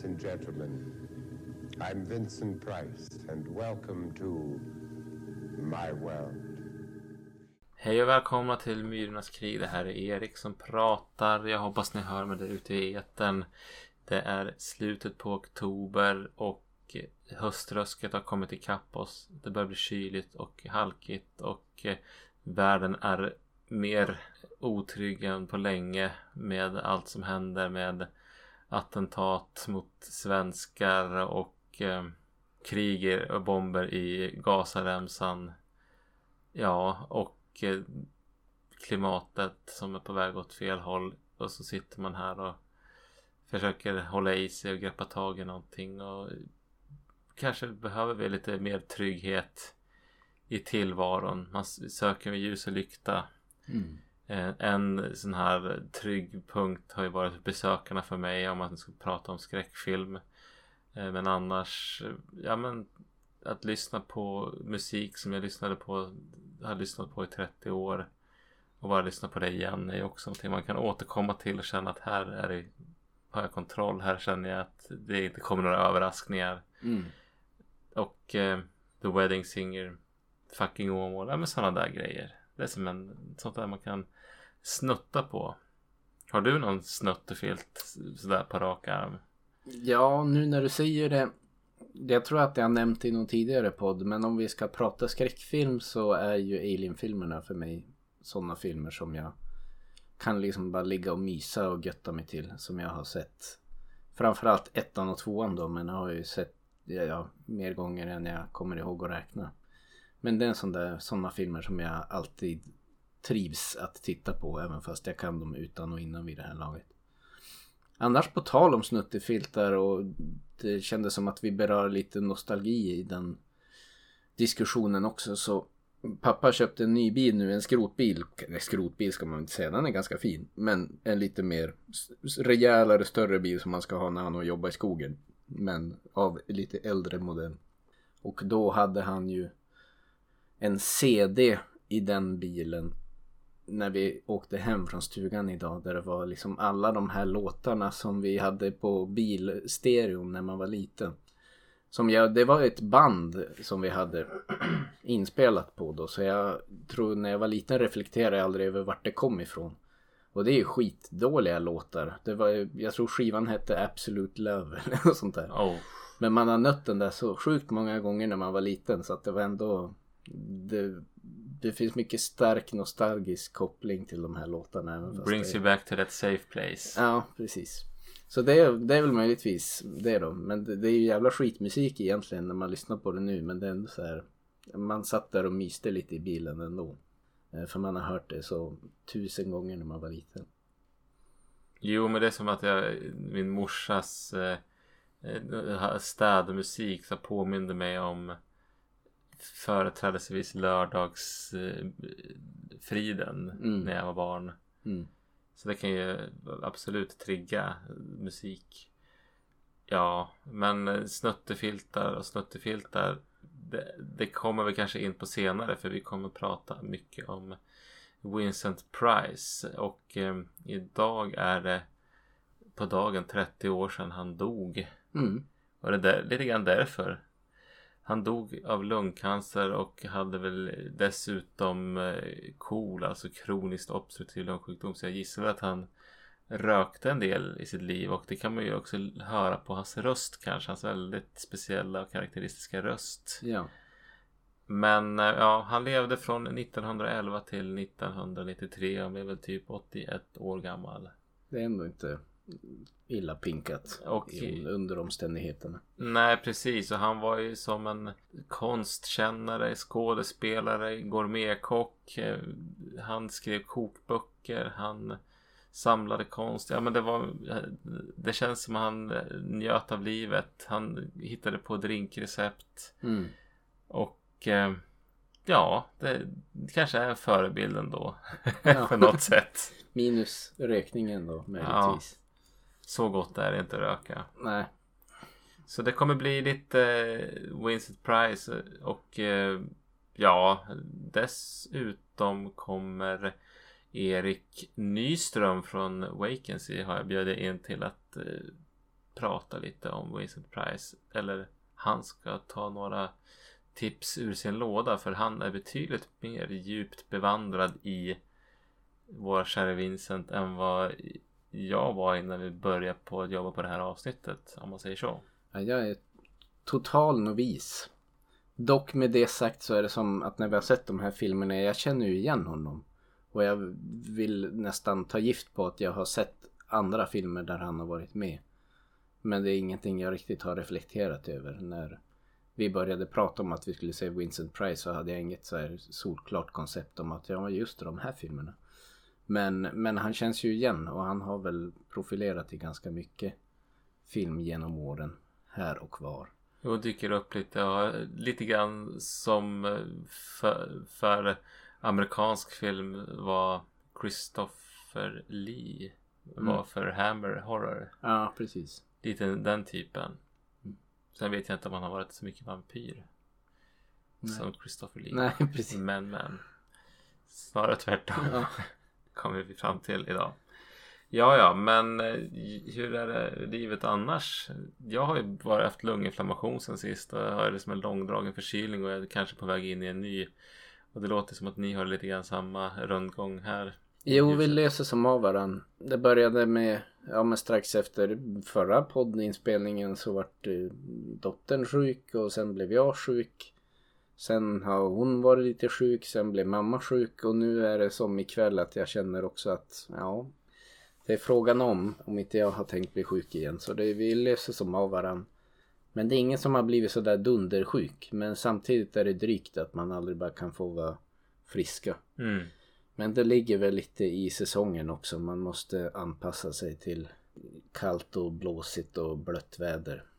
Ladies and gentlemen, I'm Vincent Price and welcome to my world. Hej och välkomna till Myrornas krig. Det här är Erik som pratar. Jag hoppas ni hör mig där ute i etern. Det är slutet på oktober och höströsket har kommit ikapp oss. Det börjar bli kyligt och halkigt och eh, världen är mer otrygg än på länge med allt som händer med attentat mot svenskar och eh, krig och bomber i Gazaremsan. Ja, och eh, klimatet som är på väg åt fel håll. Och så sitter man här och försöker hålla i sig och greppa tag i någonting. Och kanske behöver vi lite mer trygghet i tillvaron. Man söker med ljus och lykta. Mm. Eh, en sån här trygg punkt har ju varit besökarna för mig om man ska prata om skräckfilm. Eh, men annars, ja men att lyssna på musik som jag lyssnade på, har lyssnat på i 30 år. Och bara lyssna på det igen är också någonting man kan återkomma till och känna att här är det, har jag kontroll. Här känner jag att det inte kommer några överraskningar. Mm. Och eh, The Wedding Singer, Fucking Åmål, ja men sådana där grejer. Det är som en, sånt där man kan snutta på. Har du någon snuttefilt sådär på rak arm? Ja, nu när du säger det. Jag tror att jag har nämnt i någon tidigare podd. Men om vi ska prata skräckfilm så är ju Alien-filmerna för mig sådana filmer som jag kan liksom bara ligga och mysa och götta mig till. Som jag har sett. Framförallt ettan och tvåan då. Men jag har ju sett ja, ja, mer gånger än jag kommer ihåg att räkna. Men det är en sån där, sådana filmer som jag alltid trivs att titta på även fast jag kan dem utan och innan vid det här laget. Annars på tal om snuttefiltar och det kändes som att vi berör lite nostalgi i den diskussionen också så Pappa köpte en ny bil nu, en skrotbil. Nej, skrotbil ska man inte säga, den är ganska fin. Men en lite mer rejälare, större bil som man ska ha när han har jobbat i skogen. Men av lite äldre modell. Och då hade han ju en CD i den bilen när vi åkte hem från stugan idag där det var liksom alla de här låtarna som vi hade på bilstereon när man var liten. Som jag, det var ett band som vi hade inspelat på då så jag tror när jag var liten reflekterade jag aldrig över vart det kom ifrån. Och det är ju skitdåliga låtar. Det var, jag tror skivan hette Absolute Love eller något sånt där. Oh. Men man har nött den där så sjukt många gånger när man var liten så att det var ändå det, det finns mycket stark nostalgisk koppling till de här låtarna. Även Brings det... you back to that safe place. Ja, precis. Så det är, det är väl möjligtvis det då. Men det, det är ju jävla skitmusik egentligen när man lyssnar på det nu. Men det är ändå så här. Man satt där och myste lite i bilen ändå. Eh, för man har hört det så tusen gånger när man var liten. Jo, men det är som att jag, min morsas eh, eh städmusik så påminde mig om företrädesvis lördagsfriden mm. när jag var barn. Mm. Så det kan ju absolut trigga musik. Ja, men snuttefiltar och snuttefiltar det, det kommer vi kanske in på senare för vi kommer prata mycket om Vincent Price och eh, idag är det på dagen 30 år sedan han dog. Mm. Och det är lite grann därför han dog av lungcancer och hade väl dessutom KOL, eh, alltså kroniskt obstruktiv lungsjukdom. Så jag gissar att han rökte en del i sitt liv och det kan man ju också höra på hans röst kanske. Hans väldigt speciella och karaktäristiska röst. Ja. Men eh, ja, han levde från 1911 till 1993 och blev väl typ 81 år gammal. Det är ändå inte illa pinkat och, i, under omständigheterna. Nej precis och han var ju som en konstkännare, skådespelare, gourmetkock. Eh, han skrev kokböcker, han samlade konst. Ja men det var Det känns som han njöt av livet. Han hittade på drinkrecept. Mm. Och eh, Ja, det kanske är förebilden då. Ja. på något sätt. Minus rökningen då möjligtvis. Så gott är det inte att röka. Nej. Så det kommer bli lite eh, Vincent Price och eh, ja, dessutom kommer Erik Nyström från Vacancy har jag bjudit in till att eh, prata lite om Vincent Price. Eller han ska ta några tips ur sin låda för han är betydligt mer djupt bevandrad i vår kära Vincent än vad jag var innan vi började på att jobba på det här avsnittet om man säger så. Ja, jag är total novis. Dock med det sagt så är det som att när vi har sett de här filmerna, jag känner ju igen honom. Och jag vill nästan ta gift på att jag har sett andra filmer där han har varit med. Men det är ingenting jag riktigt har reflekterat över. När vi började prata om att vi skulle se Vincent Price så hade jag inget så här solklart koncept om att ja just de här filmerna. Men, men han känns ju igen och han har väl profilerat i ganska mycket film genom åren. Här och var. Jo, dyker upp lite ja, lite grann som för, för amerikansk film var Christopher Lee var Mm. för Hammer Horror. Ja, precis. Lite den typen. Sen vet jag inte om han har varit så mycket vampyr. Nej. Som Christopher Lee. Nej, precis. Men men. Snarare tvärtom. Ja. Kommer vi fram till idag. Ja, ja, men eh, hur är det livet annars? Jag har ju bara haft lunginflammation sen sist och jag har liksom en långdragen förkylning och jag är kanske på väg in i en ny. Och det låter som att ni har lite grann samma rundgång här. Jo, vi löser som av varann. Det började med, ja men strax efter förra poddinspelningen så vart eh, dottern sjuk och sen blev jag sjuk. Sen har hon varit lite sjuk, sen blev mamma sjuk och nu är det som ikväll att jag känner också att, ja, det är frågan om, om inte jag har tänkt bli sjuk igen. Så det, vi löser som av varann. Men det är ingen som har blivit sådär dundersjuk. Men samtidigt är det drygt att man aldrig bara kan få vara friska. Mm. Men det ligger väl lite i säsongen också. Man måste anpassa sig till kallt och blåsigt och blött väder.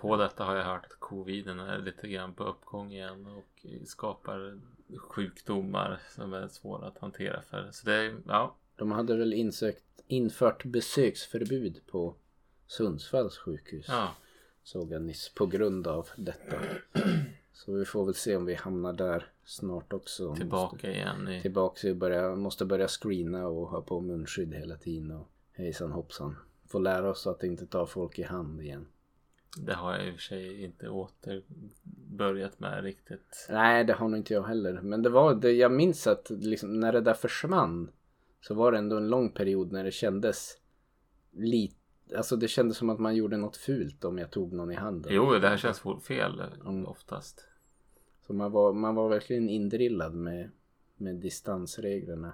På detta har jag hört att coviden är lite grann på uppgång igen och skapar sjukdomar som är svåra att hantera för. Så det ja, De hade väl insökt, infört besöksförbud på Sundsvalls sjukhus. ja. Såg jag nyss på grund av detta. Så vi får väl se om vi hamnar där snart också. Måste, Tillbaka igen i tillbaka och börja, måste börja screena och ha på munskydd hela tiden. Och hejsan hoppsan. Får lära oss att inte ta folk i hand igen. Det har jag i och för sig inte åter börjat med riktigt. Nej, det har nog inte jag heller. Men det var det, jag minns att liksom, när det där försvann så var det ändå en lång period när det kändes lite, alltså det kändes som att man gjorde något fult om jag tog någon i handen. Jo, det här känns fel Mm. oftast. Så man var, man var verkligen indrillad med, med distansreglerna.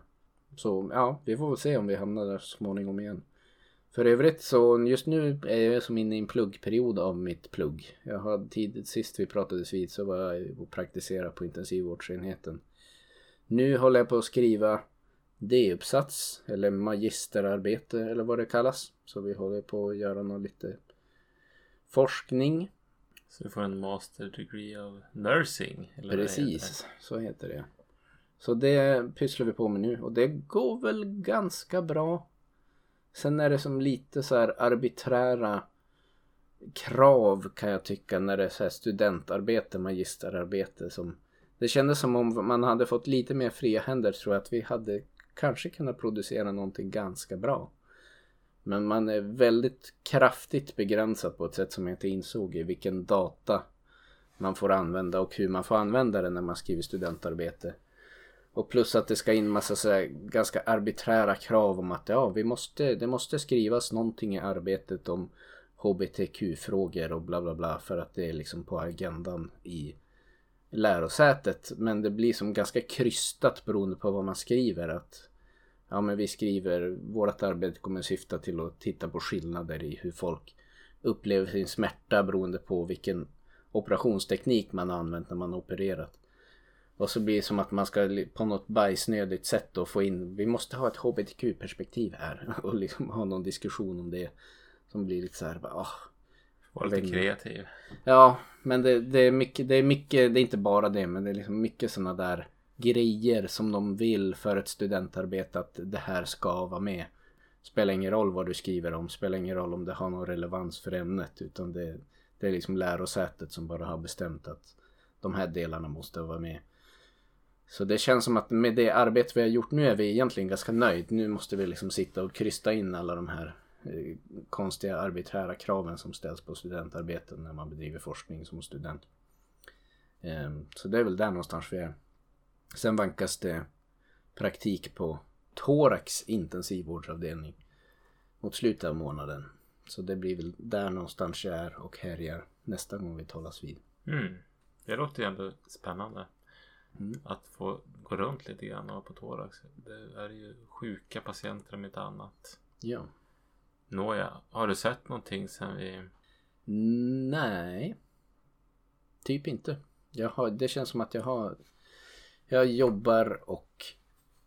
Så ja, vi får väl se om vi hamnar där så småningom igen. För övrigt så just nu är jag som inne i en pluggperiod av mitt plugg. Jag har tidigt sist vi pratades vid så var jag och praktiserade på intensivvårdsenheten. Nu håller jag på att skriva D-uppsats eller magisterarbete eller vad det kallas. Så vi håller på att göra något lite forskning. Så du får en master degree of nursing. Precis, så heter det. Så det pysslar vi på med nu och det går väl ganska bra. Sen är det som lite så här arbiträra krav kan jag tycka när det är så här studentarbete, magisterarbete som det kändes som om man hade fått lite mer fria händer tror jag att vi hade kanske kunnat producera någonting ganska bra. Men man är väldigt kraftigt begränsad på ett sätt som jag inte insåg i vilken data man får använda och hur man får använda det när man skriver studentarbete. Och plus att det ska in massa så här ganska arbiträra krav om att ja, vi måste, det måste skrivas någonting i arbetet om HBTQ-frågor och bla bla bla för att det är liksom på agendan i lärosätet. Men det blir som ganska krystat beroende på vad man skriver. Att ja, men vi skriver vårt arbete kommer syfta till att titta på skillnader i hur folk upplever sin smärta beroende på vilken operationsteknik man har använt när man har opererat. Och så blir det som att man ska på något bajsnödigt sätt då få in, vi måste ha ett hbtq-perspektiv här och liksom ha någon diskussion om det. Som blir lite så här, ah. Var lite kreativ. Ja, men det, det är mycket, det är mycket, det är inte bara det, men det är liksom mycket sådana där grejer som de vill för ett studentarbete att det här ska vara med. Spelar ingen roll vad du skriver om, spelar ingen roll om det har någon relevans för ämnet, utan det, det är liksom lärosätet som bara har bestämt att de här delarna måste vara med. Så det känns som att med det arbete vi har gjort nu är vi egentligen ganska nöjd. Nu måste vi liksom sitta och krysta in alla de här eh, konstiga arbiträra kraven som ställs på studentarbeten när man bedriver forskning som student. Ehm, så det är väl där någonstans vi är. Sen vankas det praktik på Thorax intensivvårdsavdelning mot slutet av månaden. Så det blir väl där någonstans jag är och härjar nästa gång vi talas vid. Mm. Det låter ju ändå spännande. Mm. Att få gå runt lite grann och på thorax. Det är ju sjuka patienter om inte annat. Ja. Nåja, har du sett någonting sen vi... Nej. Typ inte. Jag har, det känns som att jag har Jag jobbar och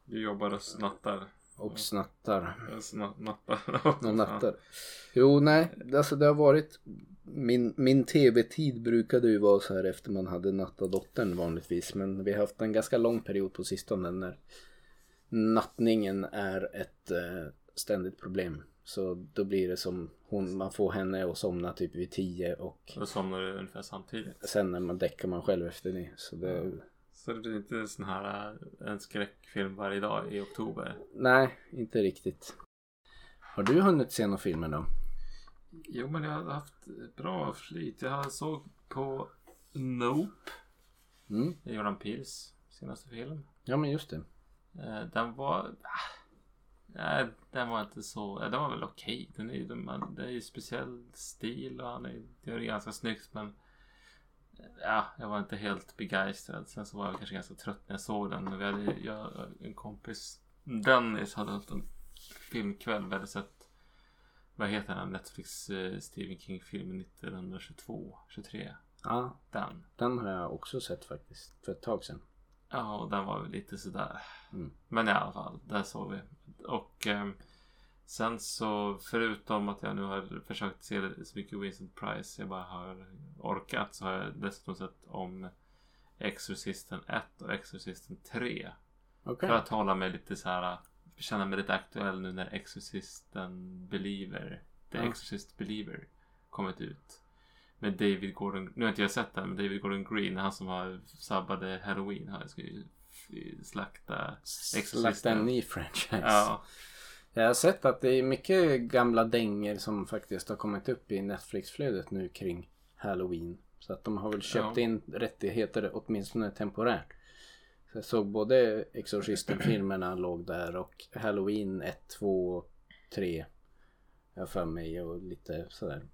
Du jobbar och snattar. Och snattar nappar. och nattar. Jo nej, alltså det har varit min, min tv-tid brukade ju vara så här efter man hade nattat dottern vanligtvis. Men vi har haft en ganska lång period på sistone när nattningen är ett eh, ständigt problem. Så då blir det som hon, man får henne att somna typ vid tio och Då somnar du ungefär samtidigt. sen när man däckar man själv efter det. Så det, Så det blir inte en sån här äh, en skräckfilm varje dag i oktober. nej, inte riktigt. Har du hunnit se några filmer då? Jo men jag har haft bra flyt. Jag såg på Nope. Mm. Jordan Peels senaste film. Ja men just det. Eh, Den var... ah, Nej, den var inte så... eh, Den var väl okej. Den är ju den- det är ju speciell stil och han är, gör det ganska snyggt men... eh, Ja, jag var inte helt begeistrad. Sen så var jag kanske ganska trött när jag såg den. Vi hade, jag en kompis, Dennis, hade haft en filmkväll. Vi hade sett... Vad heter den? Netflix eh, Stephen King-filmen 1922, 23. Ja, Den. den har jag också sett faktiskt för ett tag sedan. Ja, och den var väl lite sådär. Mm. Men i alla fall, där såg vi. Och ehm, sen så förutom att jag nu har försökt se så mycket Vincent Price jag bara har orkat så har jag dessutom sett om Exorcisten 1 och Exorcisten 3. Okej. För att hålla mig lite så här känna mig lite aktuell nu när Exorcisten Believer The Ja. Exorcist Believer kommit ut. Med David Gordon, nu har inte jag sett den, men David Gordon Green, han som har sabbade Halloween, han ska ju slakta Slakta en ny franchise. Ja, Jag har sett att det är mycket gamla dänger som faktiskt har kommit upp i Netflix-flödet nu kring Halloween. Så att de har väl köpt Ja. in rättigheter åtminstone temporärt. Så jag såg både Exorcisten-filmerna låg där och Halloween 1, 2, 3. Jag för mig och lite sådär.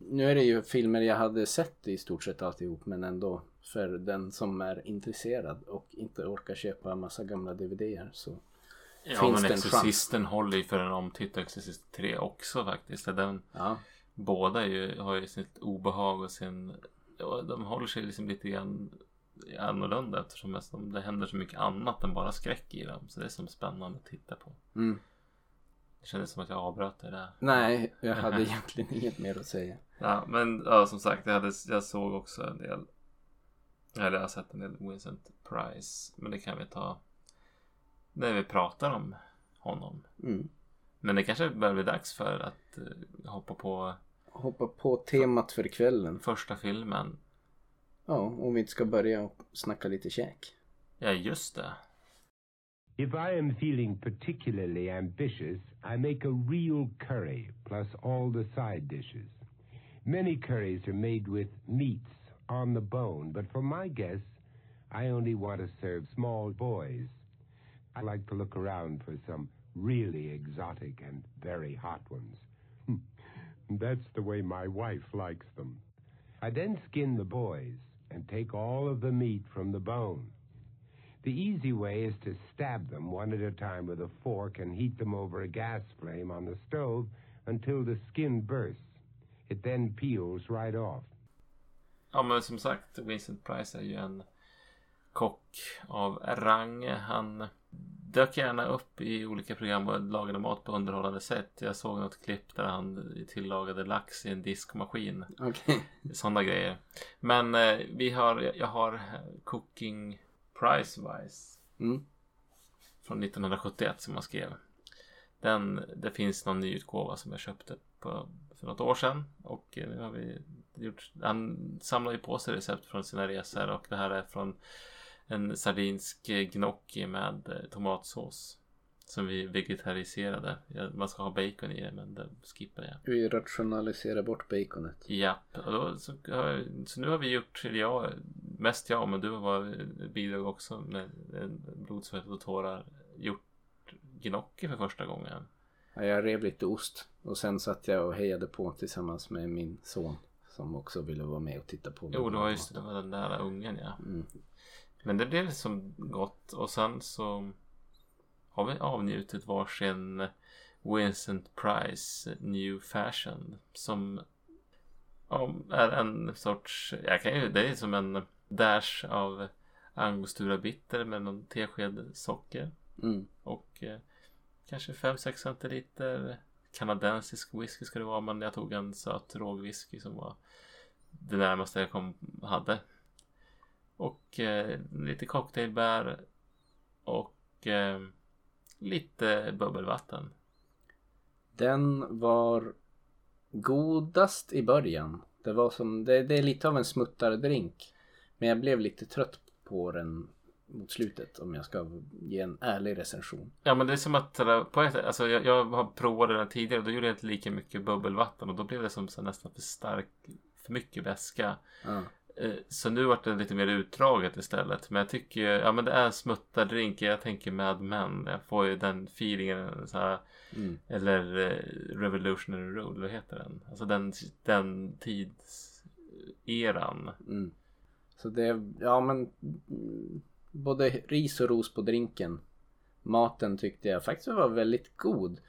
Nu är det ju filmer jag hade sett i stort sett alltihop men ändå för den som är intresserad och inte orkar köpa en massa gamla DVDer så ja Finns men? Exorcisten håller ju för en omtitt Exorcist 3 också faktiskt. Den, ja. båda ju, har ju sitt obehag och sin... Ja, de håller sig liksom lite grann annorlunda eftersom det händer så mycket annat än bara skräck i dem. Så det är som spännande att titta på. Mm. Det kändes som att jag avbröt det där. Nej, jag hade egentligen inget mer att säga. Ja, men ja, som sagt, jag, hade, jag såg också en del. Eller jag har sett en del Vincent Price. Men det kan vi ta när vi pratar om honom. Mm. Men det kanske börjar bli dags för att eh, hoppa på Hoppa på temat för kvällen. första filmen. Ja, om vi inte ska börja och snacka lite käk. Ja, just det. If I am feeling particularly ambitious, I make a real curry plus all the side dishes. Many curries are made with meats on the bone, but for my guests, I only want to serve small boys. I like to look around for some really exotic and very hot ones. That's the way my wife likes them. I then skin the boys and take all of the meat from the bone. The easy way is to stab them one at a time with a fork and heat them over a gas flame on the stove until the skin bursts. It then peels right off. Ja, men som sagt, Vincent Price är ju en kock av rang. Han dök gärna upp i olika program och lagade mat på underhållande sätt. Jag såg något klipp där han tillagade lax i en diskmaskin. Okej. Sådana grejer. Men eh, vi har, jag har Cooking Price Wise Mm. från 1971 som han skrev. Den, det finns någon ny utgåva som jag köpte på, för något år sedan. Och eh, nu har vi gjort, han samlar ju på sig recept från sina resor och det här är från en sardinsk gnocchi med eh, tomatsås. Som vi vegetariserade. Man ska ha bacon i det men det skippar jag. Vi rationaliserar bort baconet. Japp, då, så, så nu har vi gjort, eller jag, mest jag, men du har bidrag också med blod, svett och tårar. Gjort gnocchi för första gången. Ja, Jag rev lite ost och sen satt jag och hejade på tillsammans med min son. Som också ville vara med och titta på. Jo, det var just det, det var den där ungen ja. Mm. Men det blev som gott och sen så har vi avnjutit varsin Vincent Price New Fashion som ja, är en sorts, jag kan ju, det är som en dash av angostura bitter med någon tesked socker Mm. och eh, kanske 5-6 centiliter kanadensisk whisky ska det vara men jag tog en söt rågwhisky som var det närmaste jag kom, hade. Och eh, lite cocktailbär och eh, lite bubbelvatten. Den var godast i början. Det var som, det, det är lite av en smuttardrink. Men jag blev lite trött på den mot slutet om jag ska ge en ärlig recension. Ja men det är som att eller, på ett, alltså, jag, jag har provat den tidigare och då gjorde jag inte lika mycket bubbelvatten och då blev det som så nästan för stark, för mycket väska. Ja. Eh, Så nu vart det lite mer utdraget istället. Men jag tycker, ja men det är en smuttardrink. Jag tänker Mad Men. Jag får ju den feelingen. Så här, Mm. eller eh, Revolutionary Road, vad heter den? Alltså den, den tidseran. Mm. Så det, ja men mm, både ris och ros på drinken. Maten tyckte jag faktiskt var väldigt god.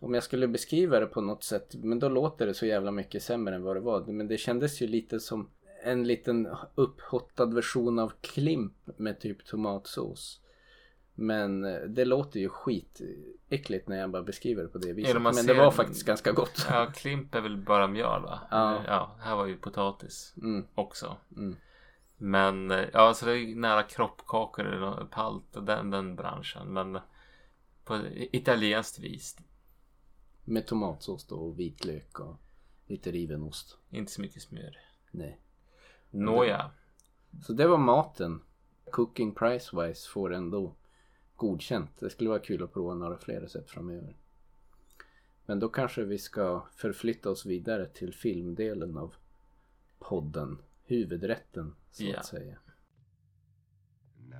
Om jag skulle beskriva det på något sätt, men då låter det så jävla mycket sämre än vad det var. Men det kändes ju lite som en liten upphottad version av Klimp med typ tomatsås. Men eh, det låter ju skitäckligt när jag bara beskriver det på det viset. Man Men ser- det var faktiskt ganska gott. Ja, Klimp är väl bara mjöl va? Ja. ja här var ju potatis Mm, också. mm. Men eh, ja, så det är nära kroppkakor eller palt, den, den branschen. Men på italienskt vis. Med tomatsås då och vitlök och lite riven ost. Inte så mycket smör. Nej. Nåja. Så det var maten. Cooking price wise får ändå godkänt. Det skulle vara kul att prova några fler recept framöver. Men då kanske vi ska förflytta oss vidare till filmdelen av podden. Huvudrätten så Ja. att säga. And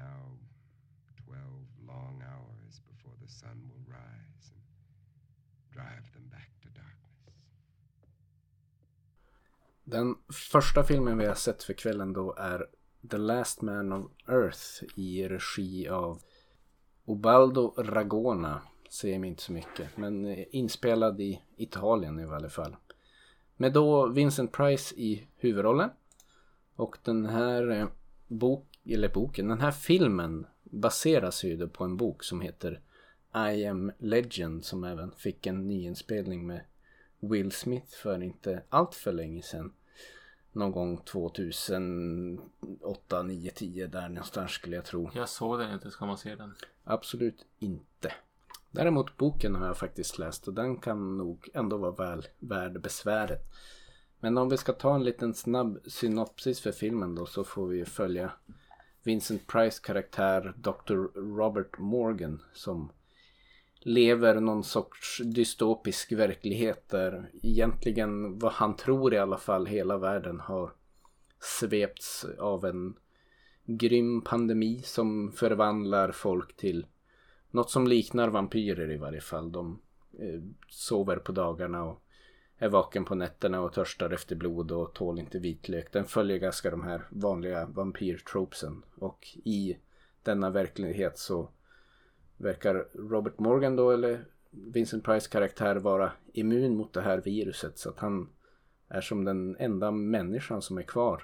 Den första filmen vi har sett för kvällen då är The Last Man of Earth i regi av Obaldo Ragona. Säger mig inte så mycket. Men eh, inspelad i Italien i alla fall. Med då Vincent Price i huvudrollen. Och den här eh, bok, eller boken, den här filmen baseras ju då på en bok som heter I am Legend som även fick en nyinspelning med Will Smith för inte allt för länge sedan. Någon gång 2008, 9, 10 där någonstans skulle jag tro. Jag såg den inte, ska man se den? Absolut inte. Däremot boken har jag faktiskt läst och den kan nog ändå vara väl värd besväret. Men om vi ska ta en liten snabb synopsis för filmen då så får vi följa Vincent Price karaktär Dr. Robert Morgan som lever någon sorts dystopisk verklighet där egentligen vad han tror i alla fall hela världen har svepts av en grym pandemi som förvandlar folk till något som liknar vampyrer i varje fall. De eh, sover på dagarna och är vaken på nätterna och törstar efter blod och tål inte vitlök. Den följer ganska de här vanliga vampyrtropesen. Och i denna verklighet så verkar Robert Morgan då eller Vincent Price karaktär vara immun mot det här viruset så att han är som den enda människan som är kvar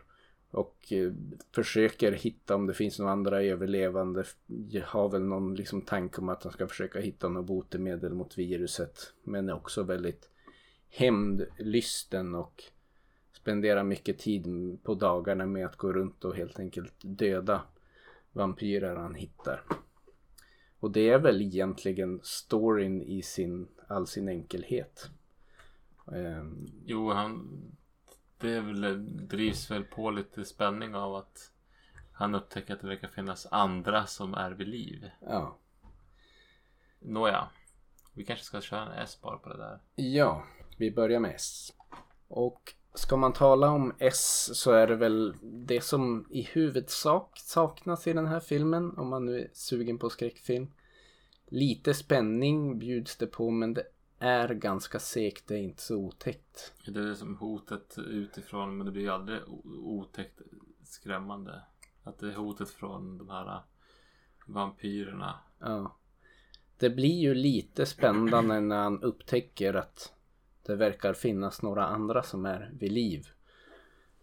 och eh, försöker hitta om det finns några andra överlevande. Jag har väl någon liksom tanke om att han ska försöka hitta något botemedel mot viruset. Men är också väldigt hämndlysten och spenderar mycket tid på dagarna med att gå runt och helt enkelt döda vampyrer han hittar. Och det är väl egentligen storyn i sin, all sin enkelhet. Ehm, Jo, han... Det väl, drivs väl på lite spänning av att han upptäcker att det verkar finnas andra som är vid liv. Ja. Nåja. Vi kanske ska köra en S bara på det där. Ja, vi börjar med S. Och ska man tala om S så är det väl det som i huvudsak saknas i den här filmen. Om man nu är sugen på skräckfilm. Lite spänning bjuds det på men det är ganska segt. Det är inte så otäckt. Det är som hotet utifrån men det blir ju aldrig otäckt skrämmande. Att det är hotet från de här vampyrerna. Ja. Det blir ju lite spännande när han upptäcker att det verkar finnas några andra som är vid liv.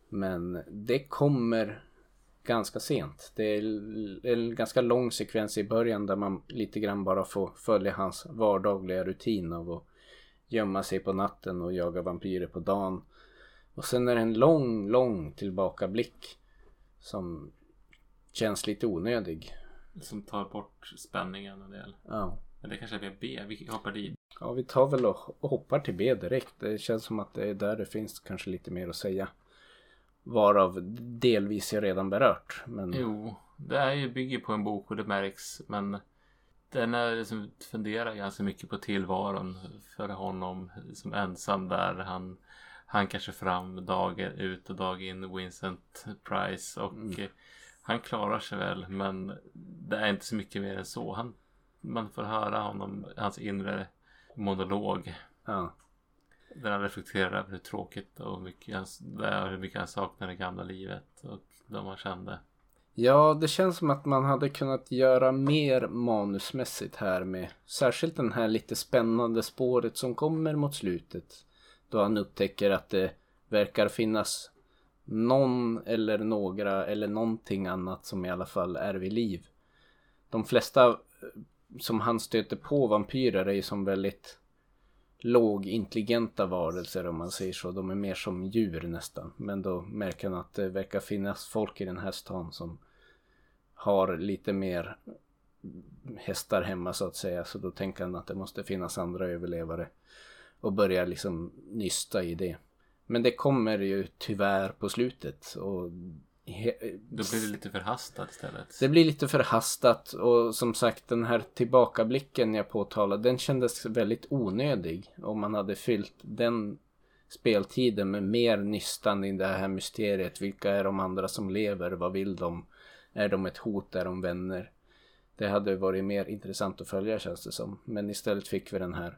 Men det kommer ganska sent. Det är en ganska lång sekvens i början där man lite grann bara får följa hans vardagliga rutin av att gömma sig på natten och jaga vampyrer på dagen. Och sen är det en lång, lång tillbakablick som känns lite onödig. Som tar bort spänningen en del. Ja. Men det kanske är B. Vi hoppar dit. Ja, vi tar väl och hoppar till B direkt. Det känns som att det är där det finns kanske lite mer att säga. Varav delvis jag redan berört. Men Jo, det är ju bygger på en bok och det märks. Men den är liksom funderar ganska mycket på tillvaron för honom som ensam där. Han hankar sig fram dag ut och dag in. Vincent Price och eh, han klarar sig väl. Men det är inte så mycket mer än så. Han, man får höra honom, hans inre monolog. ja. Där han reflekterar över hur tråkigt och mycket han, hur mycket han saknar det gamla livet och de han kände. ja, det känns som att man hade kunnat göra mer manusmässigt här med särskilt den här lite spännande spåret som kommer mot slutet. Då han upptäcker att det verkar finnas någon eller några eller någonting annat som i alla fall är vid liv. De flesta som han stöter på vampyrer är ju som väldigt lågintelligenta varelser om man säger så. De är mer som djur nästan. Men då märker han att det verkar finnas folk i den här stan som har lite mer hästar hemma så att säga. Så då tänker han att det måste finnas andra överlevare. Och börjar liksom nysta i det. Men det kommer ju tyvärr på slutet. Och då blir det lite förhastat istället. det blir lite förhastat och som sagt den här tillbakablicken jag påtalade den kändes väldigt onödig. Om man hade fyllt den speltiden med mer nystan i det här mysteriet. Vilka är de andra som lever? Vad vill de? Är de ett hot? Är de vänner? Det hade varit mer intressant att följa känns det som. Men istället fick vi den här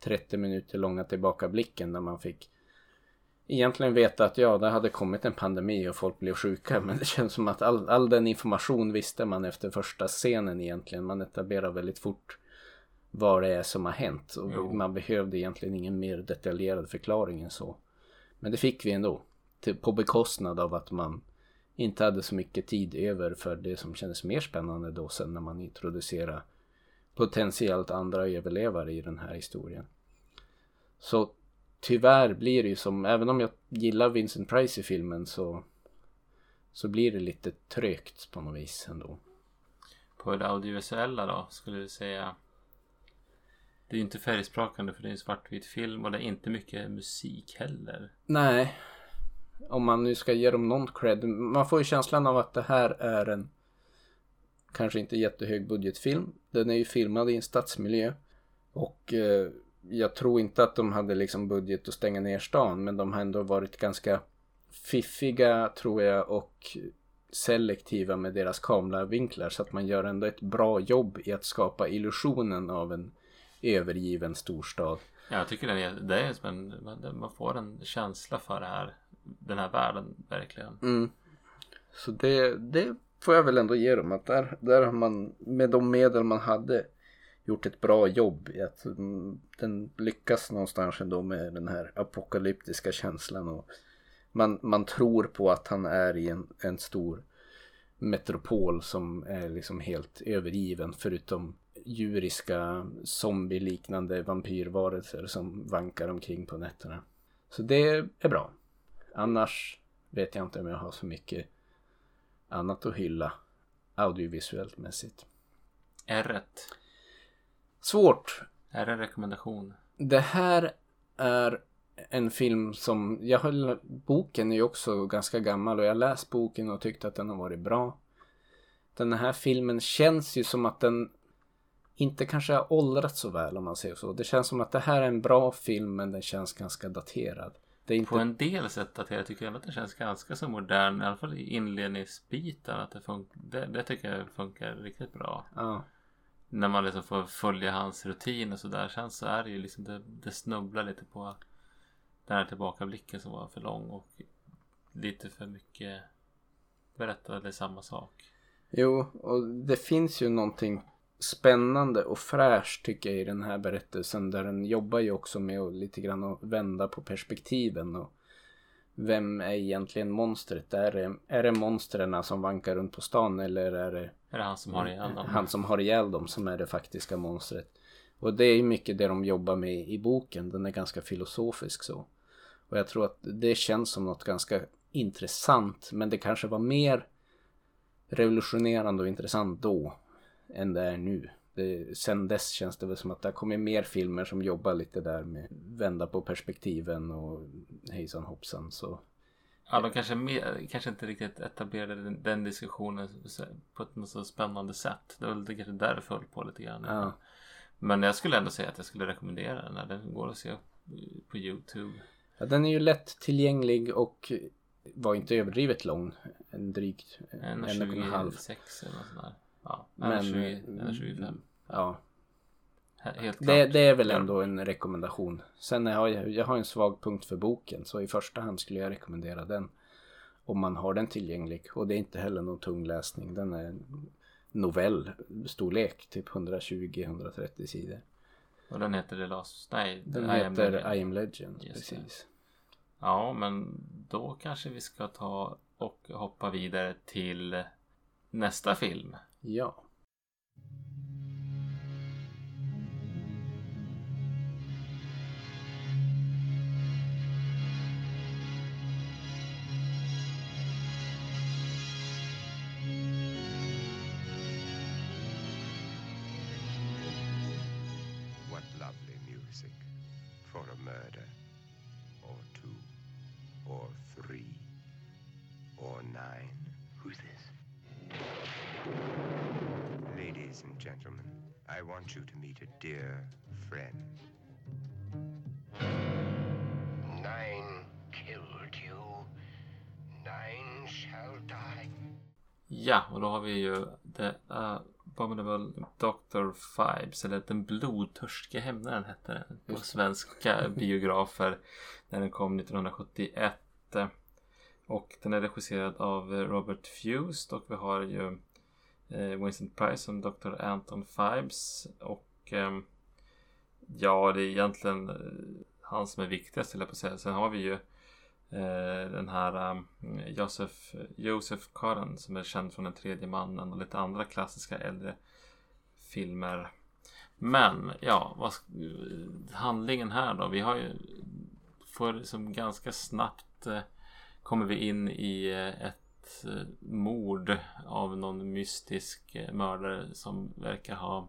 30 minuter långa tillbakablicken där man fick egentligen veta att ja, det hade kommit en pandemi och folk blev sjuka. Men det känns som att all, all den information visste man efter första scenen egentligen. Man etablerar väldigt fort vad det är som har hänt. Och Jo. man behövde egentligen ingen mer detaljerad förklaring än så. Men det fick vi ändå. Till, på bekostnad av att man inte hade så mycket tid över för det som kändes mer spännande då sen när man introducerar potentiellt andra överlevare i den här historien. Så tyvärr blir det ju som, även om jag gillar Vincent Price i filmen så så blir det lite trögt på något vis ändå. På det audiovisuella då skulle du säga. Det är ju inte färgsprakande för det är en svartvit film och det är inte mycket musik heller. Nej, om man nu ska ge dem någon cred. Man får ju känslan av att det här är en kanske inte jättehög budgetfilm. Den är ju filmad i en stadsmiljö. Och eh, jag tror inte att de hade liksom budget att stänga ner stan. Men de har ändå varit ganska fiffiga tror jag och selektiva med deras kameravinklar. Så att man gör ändå ett bra jobb i att skapa illusionen av en övergiven storstad. Ja, jag tycker den är, det är som en, man- får en känsla för det här, den här världen verkligen. Mm. Så det, det får jag väl ändå ge dem. Att där, där har man med de medel man hade gjort ett bra jobb. I att mm, den lyckas någonstans ändå med den här apokalyptiska känslan. Och man, man tror på att han är i en, en stor metropol som är liksom helt övergiven. Förutom djuriska zombieliknande vampyrvarelser som vankar omkring på nätterna. Så det är bra. Annars vet jag inte om jag har så mycket annat att hylla audiovisuellt mässigt. R1 Svårt. är en rekommendation. Det här är en film som, jag höll, boken är ju också ganska gammal och jag läst boken och tyckte att den har varit bra. Den här filmen känns ju som att den inte kanske har åldrats så väl om man säger så. Det känns som att det här är en bra film men den känns ganska daterad. Det inte... På en del sätt daterad tycker jag att den känns ganska så modern. I alla fall i inledningsbiten. Att det, fun- det, det tycker jag funkar riktigt bra. Ja. När man liksom får följa hans rutin och sådär. Sen så är det ju liksom det, det snubblar lite på den här tillbakablicken som var för lång. Och lite för mycket berättade samma sak. Jo, och det finns ju någonting spännande och fräscht tycker jag i den här berättelsen. Där den jobbar ju också med att lite grann att vända på perspektiven. Och vem är egentligen monstret? Är det, är det monstren som vankar runt på stan eller är det är det han som har ihjäl dem? han som har ihjäl dem som är det faktiska monstret? Och det är ju mycket det de jobbar med i boken. Den är ganska filosofisk så. Och jag tror att det känns som något ganska intressant. Men det kanske var mer revolutionerande och intressant då än det är nu. Det, sen dess känns det väl som att det har kommit mer filmer som jobbar lite där med vända på perspektiven och hejsan hoppsan. Så Ja, de kanske, mer, kanske inte riktigt etablerade den, den diskussionen på ett något så spännande sätt. Det var väl kanske där det föll på lite grann. ja, Men jag skulle ändå säga att jag skulle rekommendera den. Den går att se på Youtube. ja, den är ju lätt tillgänglig och var inte överdrivet lång. En drygt en och en halv. 1.26 eller något sånt där. Ja, Men, 1.20, 1.25. Ja, Helt klart. det, det är väl ändå en rekommendation. Sen har jag, jag har en svag punkt för boken så i första hand skulle jag rekommendera den. Om man har den tillgänglig. Och det är inte heller någon tung läsning. Den är en novell storlek, typ 120-130 sidor. Och den heter The Last... Nej, Den I Am heter Legend. I am legend, Just precis. Ja, men då kanske vi ska ta och hoppa vidare till nästa film. Ja. Ja, och då har vi ju The Abominable Dr. Fibes, eller Den blodtörstiga hämnaren hette den på svenska biografer när den kom 1971. Och den är regisserad av Robert Fust och vi har ju eh, Vincent Price som Dr. Anton Fibes och ehm, ja, det är egentligen eh, han som är viktigast jag på att säga. Sen har vi ju eh, Eh, den här eh, Josef, Josef Karen Cotten som är känd från Den tredje mannen och lite andra klassiska äldre filmer. Men ja, vad, handlingen här då? Vi har ju får liksom ganska snabbt eh, kommer vi in i ett mord av någon mystisk mördare som verkar ha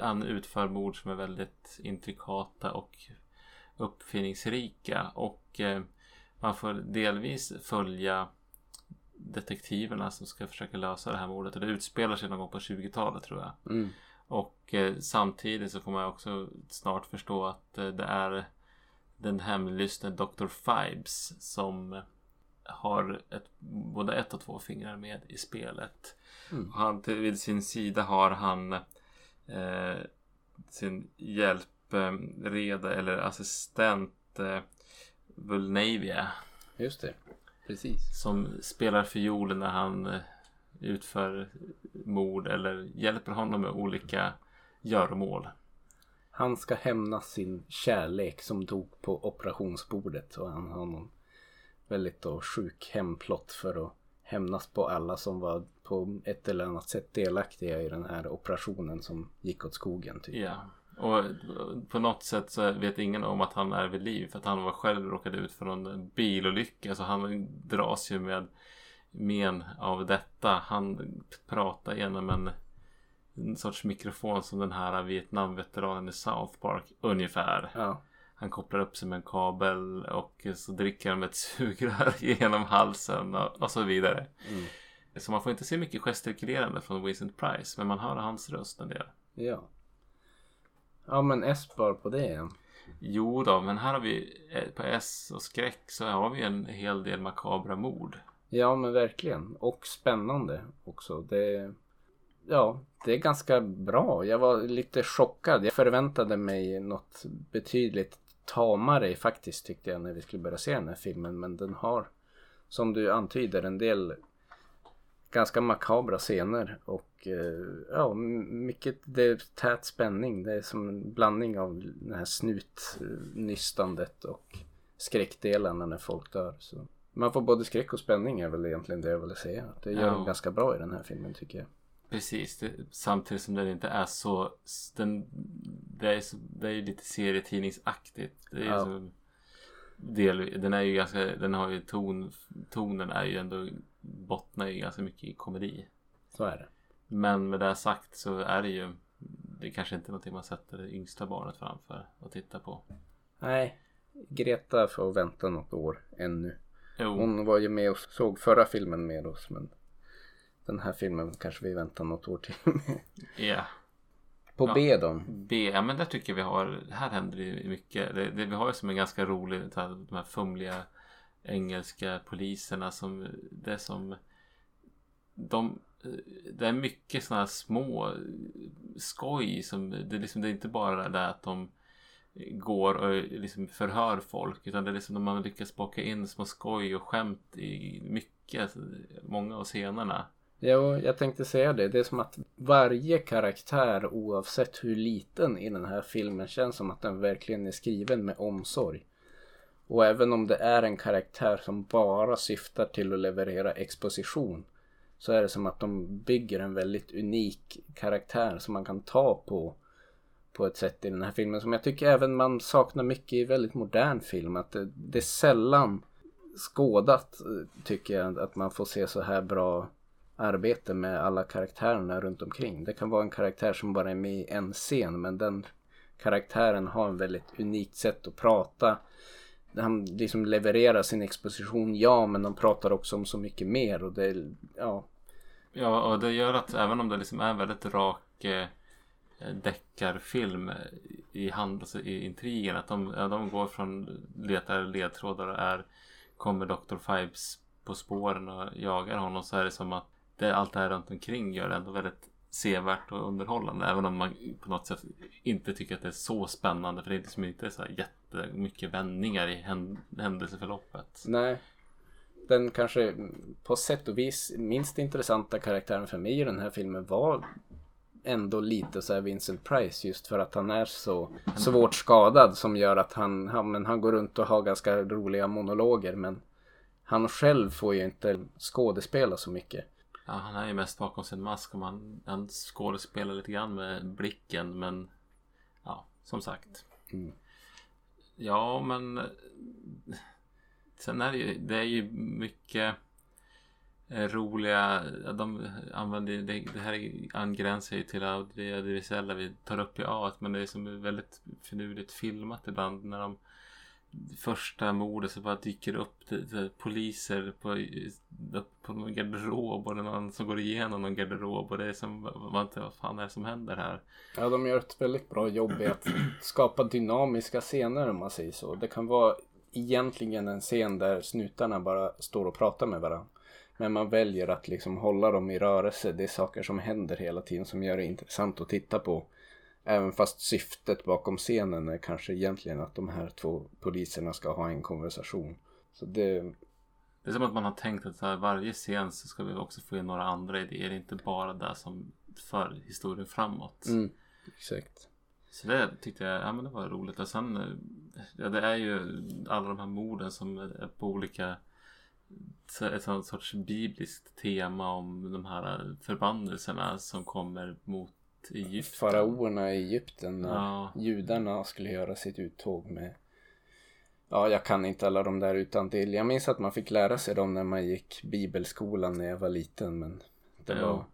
han utför mord som är väldigt intrikata och uppfinningsrika och man får delvis följa detektiverna som ska försöka lösa det här mordet och det utspelar sig någon gång på 20-talet tror jag. Mm. Och eh, samtidigt så får man också snart förstå att eh, det är den hemlystne Dr. Fibes som har ett, både ett och två fingrar med i spelet. Mm. Han, till, vid sin sida har han eh, sin hjälpreda eller assistent eh, Vulnavia Just det. Precis. som spelar fiol när han eh, utför mord eller hjälper honom med olika göromål. Han ska hämnas sin kärlek som dog på operationsbordet och han har någon väldigt då sjuk hemplott för att hämnas på alla som var på ett eller annat sätt delaktiga i den här operationen som gick åt skogen. Typ. Ja. Och på något sätt så vet ingen om att han är vid liv för att han var själv råkade ut för en bilolycka så han dras ju med men av detta. Han pratar genom en, en sorts mikrofon som den här Vietnamveteranen i South Park ungefär. Ja. Han kopplar upp sig med en kabel och så dricker han med ett sugrör genom halsen och, och så vidare. Mm. Så man får inte se mycket gestikulerande från Vincent Price men man hör hans röst en del. ja. Ja men S bara på det igen. Jo då, men här har vi eh, på S och skräck så har vi en hel del makabra mord. Ja men verkligen. Och spännande också. Det, ja, det är ganska bra. Jag var lite chockad. Jag förväntade mig något betydligt tamare faktiskt tyckte jag när vi skulle börja se den här filmen. Men den har, som du antyder, en del ganska makabra scener. Och eh, ja, mycket det är tät spänning. Det är som en blandning av det här snutnystandet och skräckdelarna när folk dör. Så. Man får både skräck och spänning är väl egentligen det jag ville säga. Det gör Ja. de ganska bra i den här filmen tycker jag. Precis, det, samtidigt som den inte är så... Den, det, är så det är ju lite serietidningsaktigt. Det är Ja. så, del, den är ju ganska... Den har ju ton... Tonen är ju ändå... Bottnar ju ganska mycket i komedi. Så är det. Men med det sagt så är det ju... Det är kanske inte någonting man sätter det yngsta barnet framför och titta på. Nej, Greta får vänta något år ännu. Jo, Hon var ju med och såg förra filmen med oss men den här filmen kanske vi väntar något år till med. ja. På Ja. B då? B, ja men där tycker jag vi har, här händer det mycket. Det, det, vi har ju som en ganska rolig, de här fumliga engelska poliserna som, det är som, de, det är mycket sådana här små skoj som, det är liksom, det är inte bara det att de går och liksom förhör folk utan det är liksom när man lyckas baka in små skoj och skämt i mycket, många av scenerna. Jo, jag tänkte säga det. Det är som att varje karaktär oavsett hur liten i den här filmen känns som att den verkligen är skriven med omsorg. Och även om det är en karaktär som bara syftar till att leverera exposition så är det som att de bygger en väldigt unik karaktär som man kan ta på på ett sätt i den här filmen som jag tycker även man saknar mycket i väldigt modern film. Att det, det är sällan skådat eh, tycker jag att man får se så här bra arbete med alla karaktärerna runt omkring. Det kan vara en karaktär som bara är med i en scen men den karaktären har en väldigt unikt sätt att prata. Han liksom levererar sin exposition, ja men de pratar också om så mycket mer och det ja, Ja, och det gör att även om det liksom är en väldigt rak eh, deckarfilm i, hand, alltså i intrigen. Att de, ja, de går från letar ledtrådar och är kommer Dr. Fibes på spåren och jagar honom så är det som att det, allt det här runt omkring gör det ändå väldigt sevärt och underhållande. Även om man på något sätt inte tycker att det är så spännande. För det är liksom inte så här jättemycket vändningar i händelseförloppet. Nej. Den kanske på sätt och vis minst intressanta karaktären för mig i den här filmen var ändå lite så här Vincent Price just för att han är så svårt skadad som gör att han, han, men han går runt och har ganska roliga monologer men han själv får ju inte skådespela så mycket. Ja, han är ju mest bakom sin mask och man, han skådespelar lite grann med blicken men ja, som sagt. Mm. Ja, men sen är det ju, det är ju mycket eh, roliga, de använder det, det här angränsar ju till det audiovisuella vi tar upp i A men det är som väldigt finurligt filmat ibland när de första mordet så bara dyker upp det, poliser på, på någon garderob och det är någon som går igenom någon garderob och det är som, man inte, vad fan är det som händer här? Ja, de gör ett väldigt bra jobb i att skapa dynamiska scener om man säger så. Det kan vara egentligen en scen där snutarna bara står och pratar med varandra. Men man väljer att liksom hålla dem i rörelse. Det är saker som händer hela tiden som gör det intressant att titta på. Även fast syftet bakom scenen är kanske egentligen att de här två poliserna ska ha en konversation. Så det, Det är som att man har tänkt att här, varje scen så ska vi också få in några andra idéer. Inte bara det som för historien framåt. mm, exakt. Så det tyckte jag ja, men det var roligt. Och sen eh, ja, det är ju alla de här morden som är på olika ett sånt sorts bibliskt tema om de här förbannelserna som kommer mot Egypten. Faraoerna i Egypten Ja. judarna skulle göra sitt uttåg med Ja, jag kan inte alla de där utan till. Jag minns att man fick lära sig dem när man gick bibelskolan när jag var liten men det Ja. var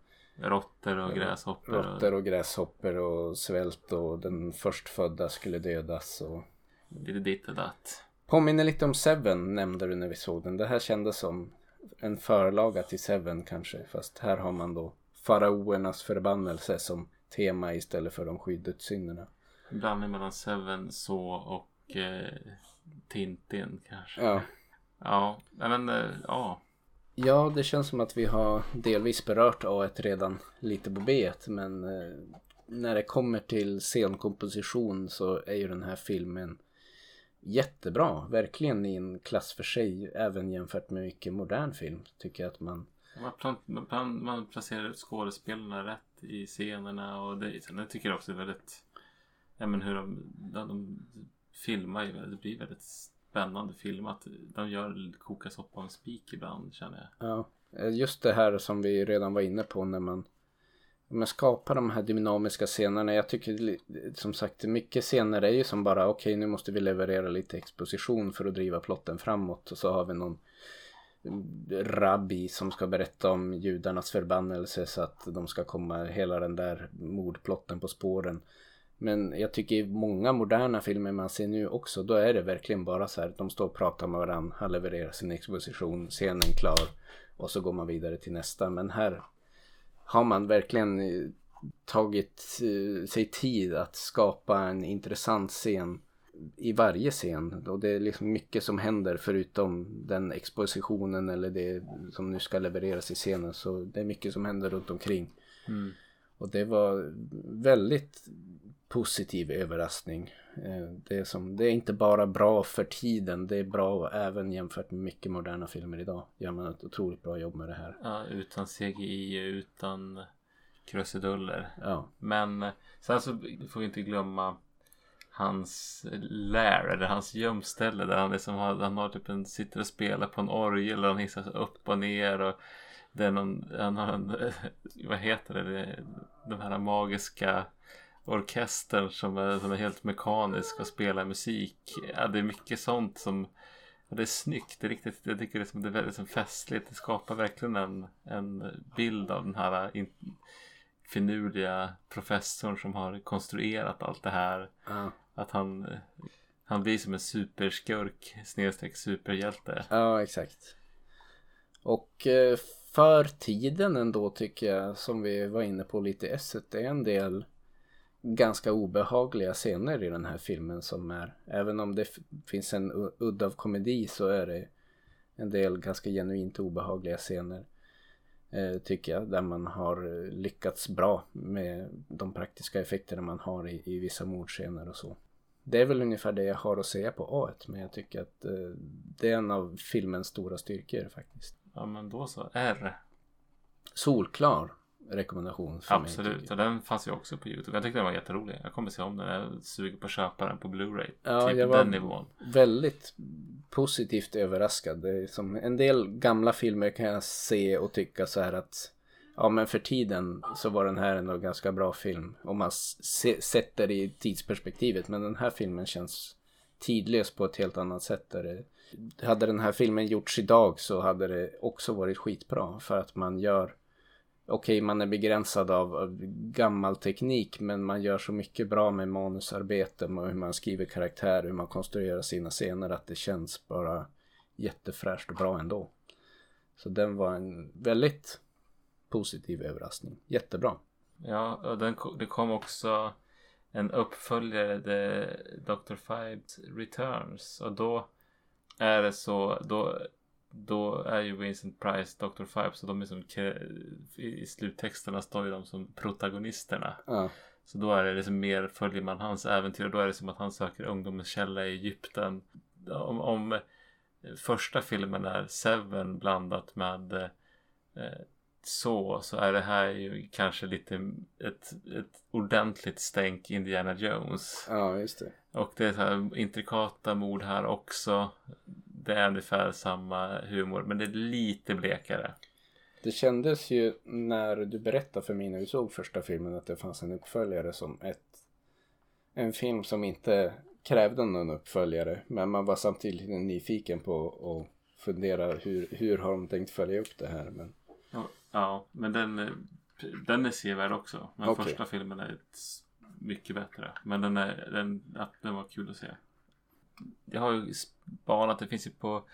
Råttor och gräshoppor. råttor och gräshoppor och svält och den förstfödda skulle dödas och Lite ditt och datt. Påminner lite om Seven nämnde du när vi såg den. Det här kändes som en förlaga till Seven kanske. Fast här har man då faraoernas förbannelse som tema istället för de sju dödssynderna. Blandning mellan Seven, så och eh, Tintin kanske. Ja. Ja, men eh, ja. Ja, det känns som att vi har delvis berört A1 redan lite på B1 men eh, när det kommer till scenkomposition så är ju den här filmen jättebra. Verkligen i en klass för sig även jämfört med mycket modern film tycker jag att man man, man, man placerar ut skådespelarna rätt i scenerna och det, sen jag tycker också är väldigt Ja men hur de, de, de filmar ju det blir väldigt spännande filmat. De gör koka soppa med en spik ibland känner jag. Ja, eh, just det här som vi redan var inne på när man, när man skapar de här dynamiska scenerna. Jag tycker som sagt mycket scener är ju som bara okej nu måste vi leverera lite exposition för att driva plotten framåt och så har vi någon rabbi som ska berätta om judarnas förbannelse så att de ska komma hela den där mordplotten på spåren. Men jag tycker i många moderna filmer man ser nu också då är det verkligen bara så här de står och pratar med varandra, han levererar sin exposition, scenen klar och så går man vidare till nästa. Men här har man verkligen eh, tagit eh, sig tid att skapa en intressant scen i varje scen och det är liksom mycket som händer förutom den expositionen eller det som nu ska levereras i scenen så det är mycket som händer runt omkring. Och det var väldigt positiv överraskning. Eh, Det är, som, det är inte bara bra för tiden, det är bra även jämfört med mycket moderna filmer idag. Gör man ett otroligt bra jobb med det här. Ja, utan CGI, utan krusiduller. Ja, Men sen så får vi inte glömma hans lair eller hans gömställe där han liksom har, han har typ en, sitter och spelar på en orgel och han hissar sig upp och ner och det är någon, han har en, vad heter det, den här magiska orkestern som är, som är helt mekanisk och spelar musik. Ja, det är mycket sånt som ja, det är snyggt, det är riktigt, jag tycker det är, som, det är väldigt som festligt. Det skapar verkligen en, en bild av den här in, finurliga professorn som har konstruerat allt det här. ja, Att han, han blir som en superskurk snedstreck superhjälte. ja exakt. Och eh, för tiden ändå tycker jag, som vi var inne på lite i S, det är en del ganska obehagliga scener i den här filmen som är, även om det finns en udd av komedi så är det en del ganska genuint obehagliga scener. Eh, tycker jag, där man har eh, lyckats bra med de praktiska effekterna man har i, i vissa mordscener och så. Det är väl ungefär det jag har att säga på A1 men jag tycker att eh, det är en av filmens stora styrkor faktiskt. Ja men då så. R. Solklar rekommendation för mig. Absolut. tycker Och den fanns ju också på YouTube. Jag tyckte den var jätterolig. Jag kommer se om den. Jag är sugen på att köpa den på Blu-ray. Ja, typ jag var- den nivån. Väldigt positivt överraskad. Som en del gamla filmer kan jag se och tycka så här att ja men för tiden så var den här ändå ganska bra film. Om man se, sätter det i tidsperspektivet. Men den här filmen känns tidlös på ett helt annat sätt. Där det, hade den här filmen gjorts idag så hade det också varit skitbra. För att man gör Okej, man är begränsad av, av gammal teknik men man gör så mycket bra med manusarbete och hur man skriver karaktär, hur man konstruerar sina scener att det känns bara jättefräscht och bra ändå. Så den var en väldigt positiv överraskning. Jättebra. Ja, och den, det kom också en uppföljare, The Dr. Fibes Returns. Och då är det så, då, då är ju Vincent Price Dr. Five så de är som i sluttexterna står ju de som protagonisterna. Ja, Så då är det liksom mer följer man hans äventyr och då är det som att han söker ungdomens källa i Egypten. Om, om första filmen är Seven blandat med eh, så så är det här ju kanske lite ett, ett ordentligt stänk Indiana Jones. ja just det. Och det är så här intrikata mord här också. Det är ungefär samma humor men det är lite blekare. Det kändes ju när du berättade för mig när vi såg första filmen att det fanns en uppföljare som ett en film som inte krävde någon uppföljare men man var samtidigt nyfiken på att fundera hur, hur har de tänkt följa upp det här men Ja, ja men den, den är sevärd också. Men Okej. första filmen är ett, mycket bättre. Men den, är, den, den var kul att se. Jag har ju spanat, det finns ju på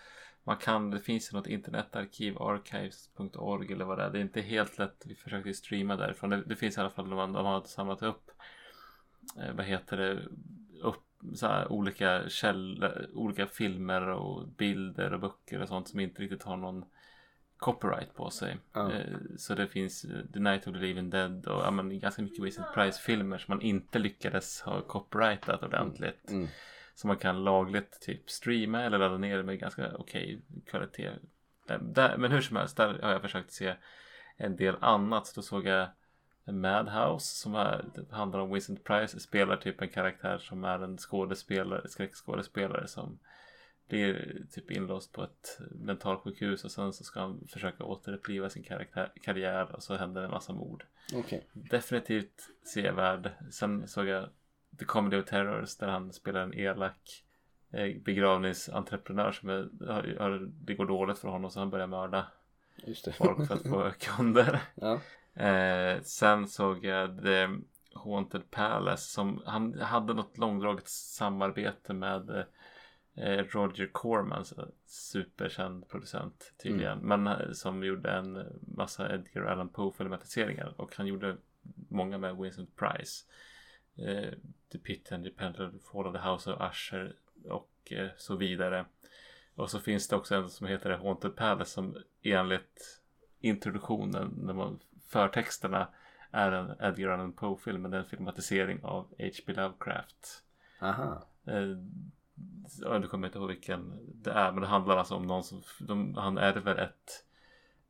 man kan, det finns ju något internetarkiv, archives.org eller vad det är. Det är inte helt lätt, vi försökte streama därifrån. Det, det finns i alla fall, de, de har samlat upp eh, vad heter det, upp, så här, olika källor, olika filmer och bilder och böcker och sånt som inte riktigt har någon copyright på sig. Ja. Eh, Så det finns The Night of the Living Dead och ja, men, ganska mycket Vincent Price-filmer som man inte lyckades ha copyrightat ordentligt. Mm. Som man kan lagligt typ streama eller ladda ner med ganska okej kvalitet. Där, där, men hur som helst, där har jag försökt se en del annat. Så då såg jag Madhouse som är, handlar om Vincent Price spelar typ en karaktär som är en skådespelare, skräckskådespelare som blir typ inlåst på ett mentalsjukhus och sen så ska han försöka återuppliva sin karaktär, karriär och så händer en massa mord. Okej. Definitivt sevärd. Sen såg jag The Comedy of Terrors där han spelar en elak eh, begravningsentreprenör som är, det går dåligt för honom så han börjar mörda folk för att få kunder. ja. Eh, sen såg jag The Haunted Palace som han hade något långdraget samarbete med eh, Roger Corman, superkänd producent tydligen. Men eh, som gjorde en massa Edgar Allan Poe filmatiseringar och han gjorde många med Vincent Price. Eh, The Pit and the Pendulum, Fall of the House of Usher och eh, så vidare. Och så finns det också en som heter Haunted Palace som enligt introduktionen, när man, förtexterna är en Edgar Allan Poe-film, men en filmatisering av H.P. Lovecraft. Aha. Eh, ja, du kommer inte ihåg vilken det är, men det handlar alltså om någon som, de, han ärver ett,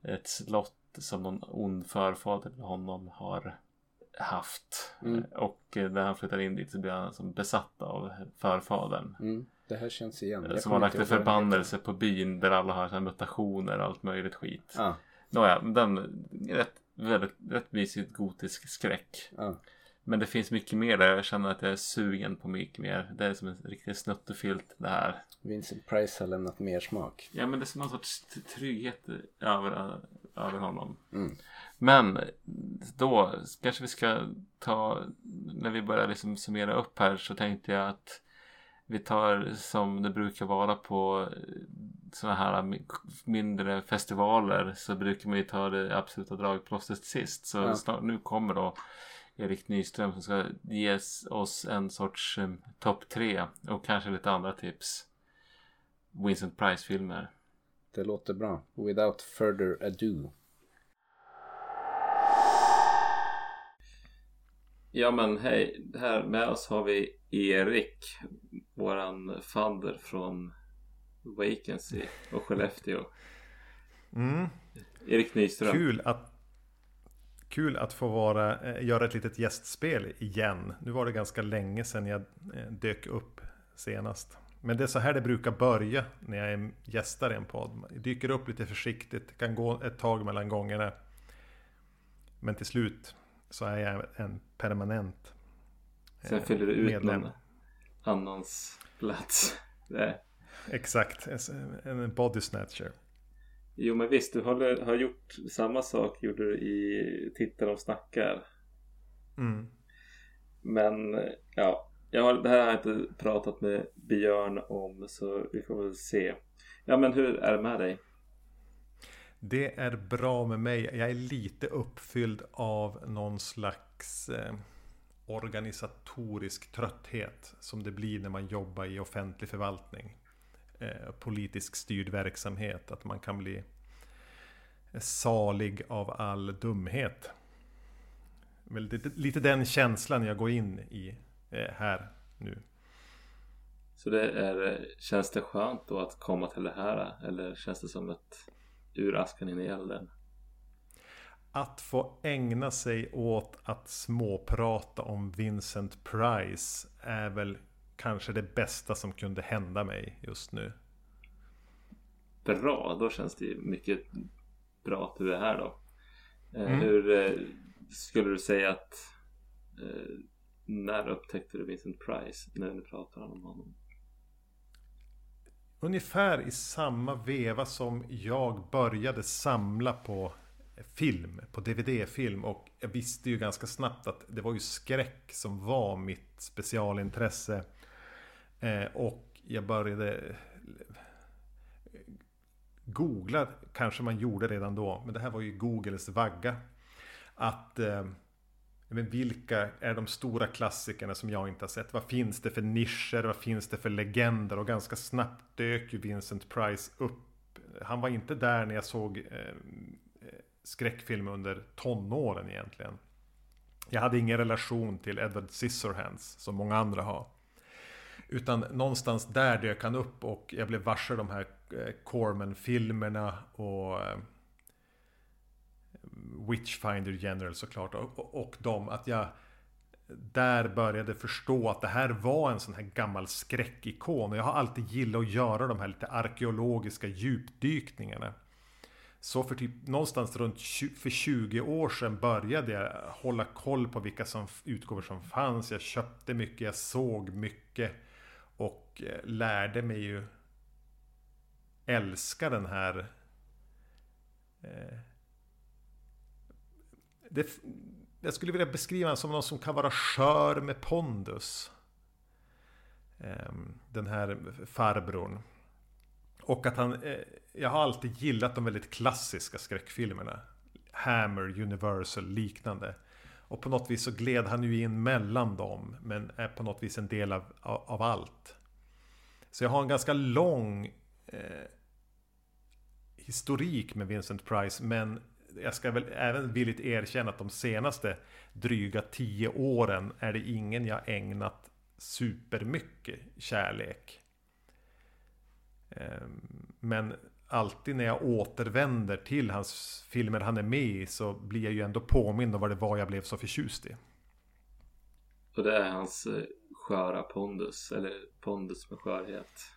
ett slott som någon ond förfader till honom har haft. Mm. Eh, Och eh, när han flyttar in dit så blir han som besatt av förfadern. Mm. Det här känns igen. Jag Som har lagt en förbannelse på byn där alla har här mutationer och allt möjligt skit. Ja. Nåja, den rätt, väldigt, rätt mysigt gotisk skräck. Ja. Men det finns mycket mer där jag känner att jag är sugen på mycket mer. Det är som en riktig snuttefilt det här. Vincent Price har lämnat mer smak. Ja men det är som någon sorts trygghet över, över honom. Mm. Men då kanske vi ska ta, när vi börjar liksom summera upp här så tänkte jag att vi tar som det brukar vara på sådana här mi- mindre festivaler så brukar man ju ta det absoluta dragplåstret sist. Så Ja. snart, nu kommer då Erik Nyström som ska ge oss en sorts um, topp tre och kanske lite andra tips. Vincent Price-filmer. Det låter bra. Without further ado. Ja men hej, här med oss har vi Erik, våran fadder från Vacancy och Skellefteå. Mm. Erik Nyström. Kul att Kul att få vara, eh, göra ett litet gästspel igen. Nu var det ganska länge sedan jag eh, dök upp senast. Men det är så här det brukar börja när jag är gästar i en podd. Jag dyker upp lite försiktigt, kan gå ett tag mellan gångerna. Men till slut så är jag en permanent Sen eh, fyller du ut medlem. någon annans plats. Det. Exakt, en body snatcher. Jo men visst, du har, har gjort samma sak gjorde du i Titta de snackar. Mm. Men ja, jag har, det här har jag inte pratat med Björn om så vi får väl se. Ja men hur är det med dig? Det är bra med mig. Jag är lite uppfylld av någon slags eh, organisatorisk trötthet. Som det blir när man jobbar i offentlig förvaltning. Eh, politisk styrd verksamhet. Att man kan bli salig av all dumhet. Väl lite, lite den känslan jag går in i eh, här nu. Så det är, eh, känns det skönt då att komma till det här? Eller känns det som ett ur askan in i elden? Att få ägna sig åt att småprata om Vincent Price är väl kanske det bästa som kunde hända mig just nu. Bra, då känns det mycket bra att du är här då. Eh, Mm. Hur eh, skulle du säga att eh, när upptäckte du Vincent Price när du pratar om honom? Ungefär i samma veva som jag började samla på film, på DVD-film och jag visste ju ganska snabbt att det var ju skräck som var mitt specialintresse. Eh, och jag började eh, googla, kanske man gjorde redan då, men det här var ju Googles vagga. Att eh, men vilka är de stora klassikerna som jag inte har sett? Vad finns det för nischer? Vad finns det för legender? Och ganska snabbt dök ju Vincent Price upp. Han var inte där när jag såg eh, eh skräckfilm under tonåren egentligen. Jag hade ingen relation till Edward Scissorhands som många andra har. Utan någonstans där dök han upp och jag blev varse de här eh, Corman-filmerna och eh, Witchfinder General såklart. Och, och, de, att jag där började förstå att det här var en sån här gammal skräckikon. Och jag har alltid gillat att göra de här lite arkeologiska djupdykningarna. Så för typ någonstans runt för 20 år sedan började jag hålla koll på vilka som, utgåvor som fanns. Jag köpte mycket, jag såg mycket. Och eh, lärde mig ju älska den här eh, det, jag skulle vilja beskriva honom som någon som kan vara skör med pondus. Ehm, den här farbrorn. Och att han, eh, jag har alltid gillat de väldigt klassiska skräckfilmerna. Hammer, Universal, liknande. Och på något vis så gled han ju in mellan dem. Men är på något vis en del av, av allt. Så jag har en ganska lång eh, historik med Vincent Price. Men jag ska väl även villigt erkänna att de senaste dryga tio åren är det ingen jag ägnat supermycket kärlek. Ehm, men alltid när jag återvänder till hans filmer han är med i så blir jag ju ändå påmind om vad det var jag blev så förtjust i. Och det är hans eh, sköra pondus, eller pondus med skörhet.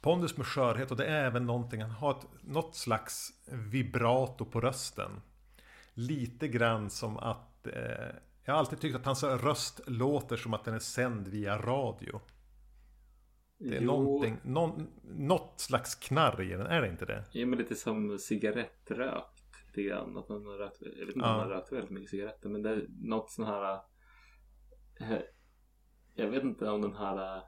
Pondus med skörhet och det är även någonting, han har ett, något slags vibrato på rösten. Lite grann som att eh, Jag har alltid tyckt att hans röst låter som att den är sänd via radio. Det är jo. någonting, någon, något slags knarr i den, är det inte det? Ja men lite som cigarettrökt lite grann. Att man har rökt, jag vet inte om ja. man har rökt väldigt mycket cigaretter men det är något sån här eh, Jag vet inte om den här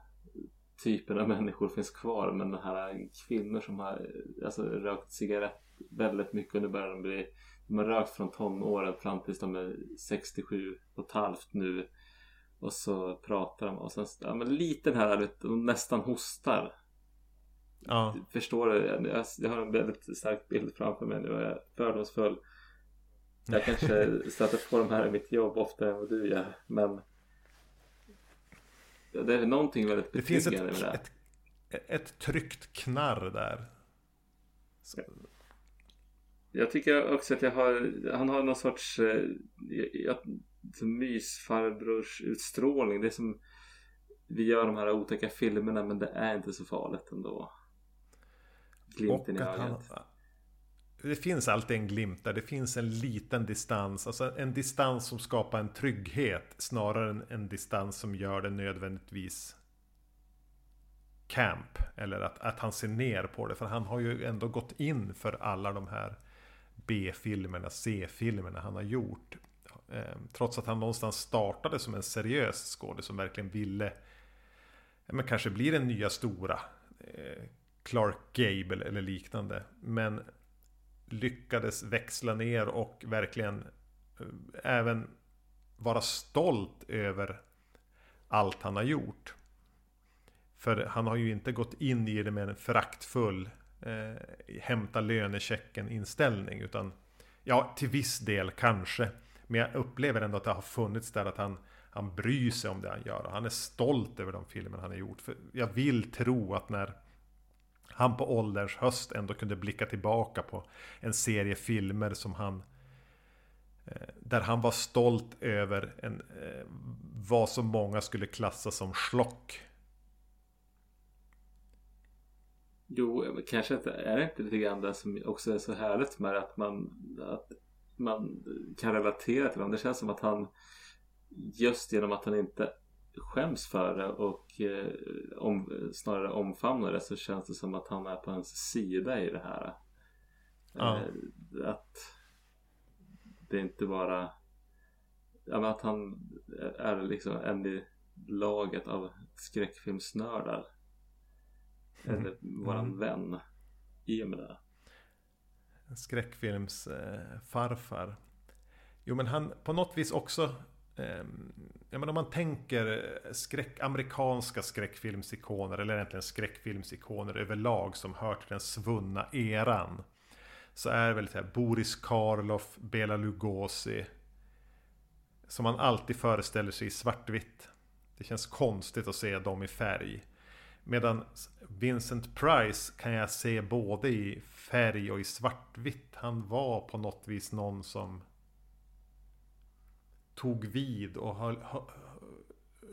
typen av människor finns kvar men den här kvinnor som har alltså, rökt cigarett väldigt mycket nu börjar de de har rökt från tonåren fram tills de är 67 och ett halvt nu och så pratar de och sen ja, men lite den här de nästan hostar ja. förstår du? Jag, jag har en väldigt stark bild framför mig nu och jag är fördomsfull jag kanske stöter på de här i mitt jobb oftare än vad du gör men det är någonting väldigt betryggande med det. Ett, ett, ett tryggt knarr där. Så. Jag tycker också att jag har, han har någon sorts eh, jag, mysfarbrors utstrålning. Det är som vi gör de här otäcka filmerna men det är inte så farligt ändå. Glimten i ögat. Han, det finns alltid en glimt där. Det finns en liten distans. Alltså en distans som skapar en trygghet. Snarare än en distans som gör det nödvändigtvis camp. Eller att, att han ser ner på det. För han har ju ändå gått in för alla de här B-filmerna, C-filmerna han har gjort. Ehm, trots att han någonstans startade som en seriös skådespelare som verkligen ville men kanske bli den nya stora eh, Clark Gable eller liknande. Men lyckades växla ner och verkligen eh, även vara stolt över allt han har gjort. För han har ju inte gått in i det med en föraktfull eh, hämta lönechecken inställning utan ja, till viss del kanske. Men jag upplever ändå att det har funnits där att han, han bryr sig om det han gör. Och han är stolt över de filmer han har gjort. För jag vill tro att när han på ålderns höst ändå kunde blicka tillbaka på en serie filmer som han eh, där han var stolt över en, eh, vad som många skulle klassa som schlock. Jo, kanske inte, är det inte lite grann det som också är så härligt med att man, att man kan relatera till honom. Det känns som att han just genom att han inte skäms för det och eh, om, snarare omfamnar det så känns det som att han är på hans sida i det här. Ja. Eh, att det inte bara ja, men att han är liksom en i laget av skräckfilmsnördar. Mm. Eller våran mm. vän i och med det. Skräckfilmsfarfar. Eh, Jo men han på något vis också Ehm, ja men om man tänker eh, skräck, amerikanska skräckfilmsikoner eller egentligen skräckfilmsikoner överlag som hör till den svunna eran. Så är väl så här Boris Karloff, Bela Lugosi. Som man alltid föreställer sig i svartvitt. Det känns konstigt att se dem i färg. Medan Vincent Price kan jag se både i färg och i svartvitt. Han var på något vis någon som tog vid och höll,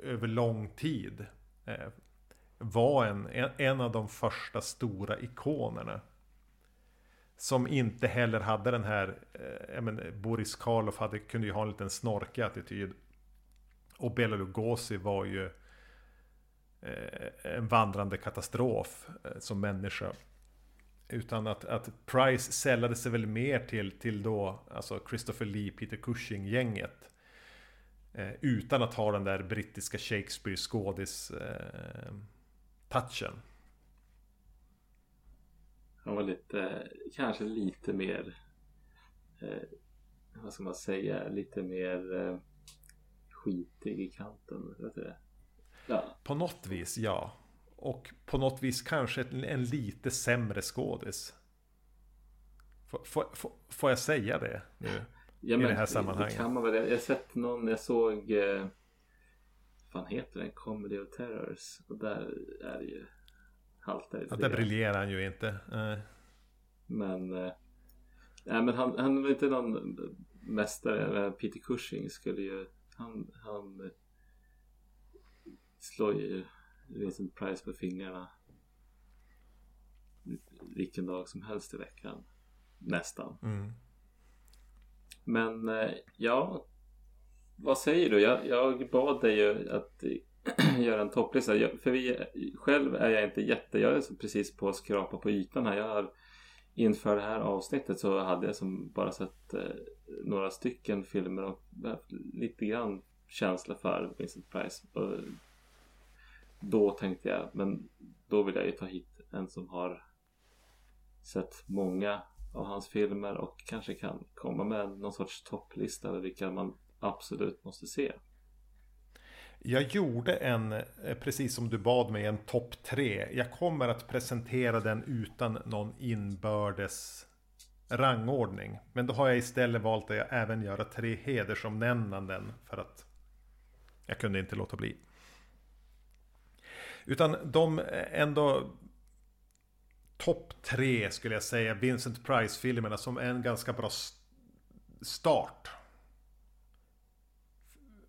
över lång tid eh, var en, en av de första stora ikonerna. Som inte heller hade den här, eh, men, Boris Karloff hade, kunde ju ha en liten snorkig attityd. Och Bela Lugosi var ju eh, en vandrande katastrof eh, som människa. Utan att, att Price sällade sig väl mer till, till då, alltså Christopher Lee, Peter Cushing-gänget. Eh, utan att ha den där brittiska Shakespeare skådis eh, touchen. Han var lite, kanske lite mer, eh, vad ska man säga, lite mer eh, skitig i kanten. Ja. På något vis, ja. Och på något vis kanske en, en lite sämre skådis. får jag säga det nu? Ja, men, i det här sammanhanget. Det kan man väl. Jag har sett någon, jag såg eh, fan heter den? Comedy of Terrors. Och där är det ju haltar det. Ja, där briljerar han ju inte. Eh. Men, eh, nej, men han, han var inte någon mästare. Peter Cushing skulle ju, han, han slår ju Vincent Price på fingrarna vilken dag som helst i veckan. Nästan. Mm. Men eh, ja, vad säger du? Jag, jag bad dig ju att eh, göra en topplista. För vi, själv är jag inte jätte... Jag är precis på att skrapa på ytan här. Jag har, inför det här avsnittet så hade jag som bara sett eh, några stycken filmer och lite grann känsla för Vincent Price. Och då tänkte jag, men då vill jag ju ta hit en som har sett många av hans filmer och kanske kan komma med någon sorts topplista över vilka man absolut måste se. Jag gjorde en, eh, precis som du bad mig, en topp tre. Jag kommer att presentera den utan någon inbördes rangordning. Men då har jag istället valt att jag även göra tre hedersomnämnanden för att jag kunde inte låta bli. Utan de eh, ändå topp tre skulle jag säga Vincent Price-filmerna som en ganska bra start.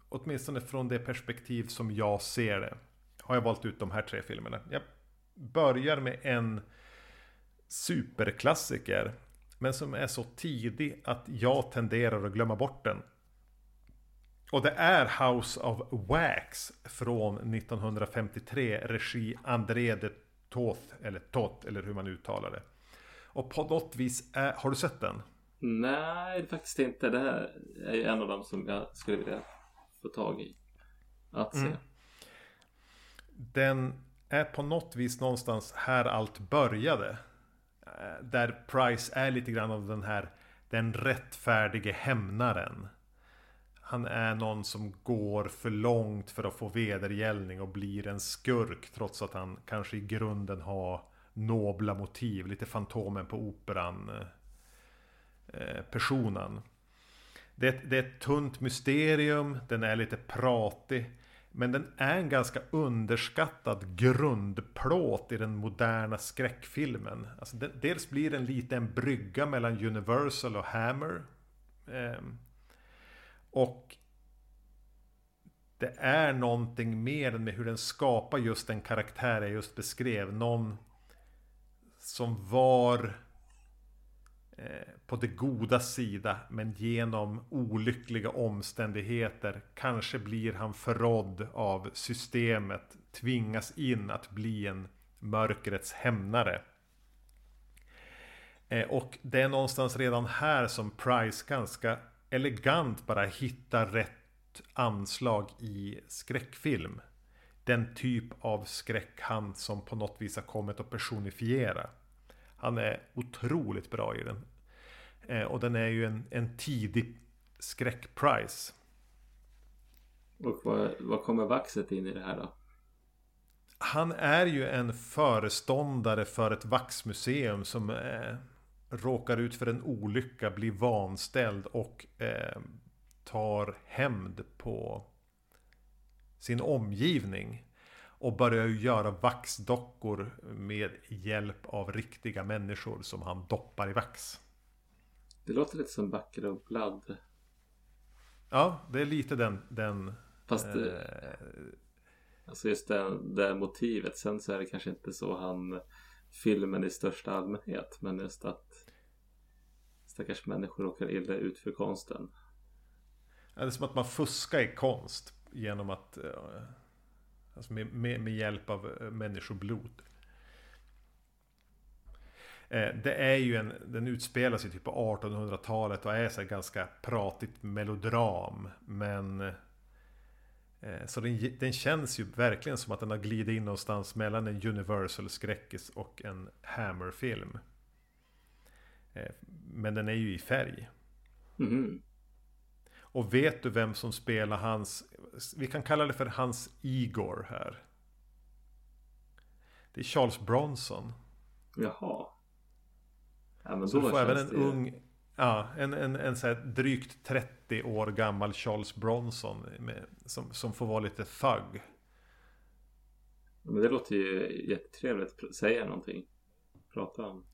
Åtminstone från det perspektiv som jag ser det. Har jag valt ut de här tre filmerna. Jag börjar med en superklassiker. Men som är så tidig att jag tenderar att glömma bort den. Och det är House of Wax från 1953, regi André de Toth, eller Toth, eller hur man uttalar det. Och på något vis, är, har du sett den? Nej, faktiskt inte. Det här är ju en av dem som jag skulle vilja få tag i. Att se. Mm. Den är på något vis någonstans här allt började. Eh, där Price är lite grann av den här den rättfärdige hämnaren. Han är någon som går för långt för att få vedergällning och blir en skurk trots att han kanske i grunden har nobla motiv. Lite Fantomen på Operan eh, personen. Det, det är ett tunt mysterium, den är lite pratig. Men den är en ganska underskattad grundplåt i den moderna skräckfilmen. Alltså, dels blir den lite en brygga mellan Universal och Hammer. Eh, och det är någonting mer med hur den skapar just den karaktär jag just beskrev. Någon som var eh, på det goda sida men genom olyckliga omständigheter kanske blir han förrådd av systemet. Tvingas in att bli en mörkrets hämnare. Eh, och det är någonstans redan här som Price ganska elegant bara hitta rätt anslag i skräckfilm. Den typ av skräck han som på något vis har kommit att personifiera. Han är otroligt bra i den. Eh, och den är ju en, en tidig skräckpris. Och vad, vad kommer vaxet in i det här då? Han är ju en föreståndare för ett vaxmuseum som eh, råkar ut för en olycka, blir vanställd och eh, tar hämnd på sin omgivning. Och börjar ju göra vaxdockor med hjälp av riktiga människor som han doppar i vax. Det låter lite som Bucket of Blood. Ja, det är lite den... den Fast det, eh, alltså just det, det motivet. Sen så är det kanske inte så han filmen i största allmänhet. Men just att stackars människor råkar illa ut för konsten. Ja, det är som att man fuskar i konst genom att... eh, Alltså med, med, med hjälp av eh, människoblod. Eh, det är ju en... Den utspelar sig typ på 1800-talet och är så ganska pratigt melodram. Men... Eh, så den, den känns ju verkligen som att den har glidit in någonstans mellan en Universal-skräckis och en Hammer-film. Eh, Men den är ju i färg. Mhm. Och vet du vem som spelar hans... Vi kan kalla det för hans Igor här. Det är Charles Bronson. Jaha. Ja men Så du får även en det... ung... Ja, en, en, en så drygt 30 år gammal Charles Bronson. Med, som, som får vara lite thug. Men det låter ju jättetrevligt. Säga någonting. Prata om.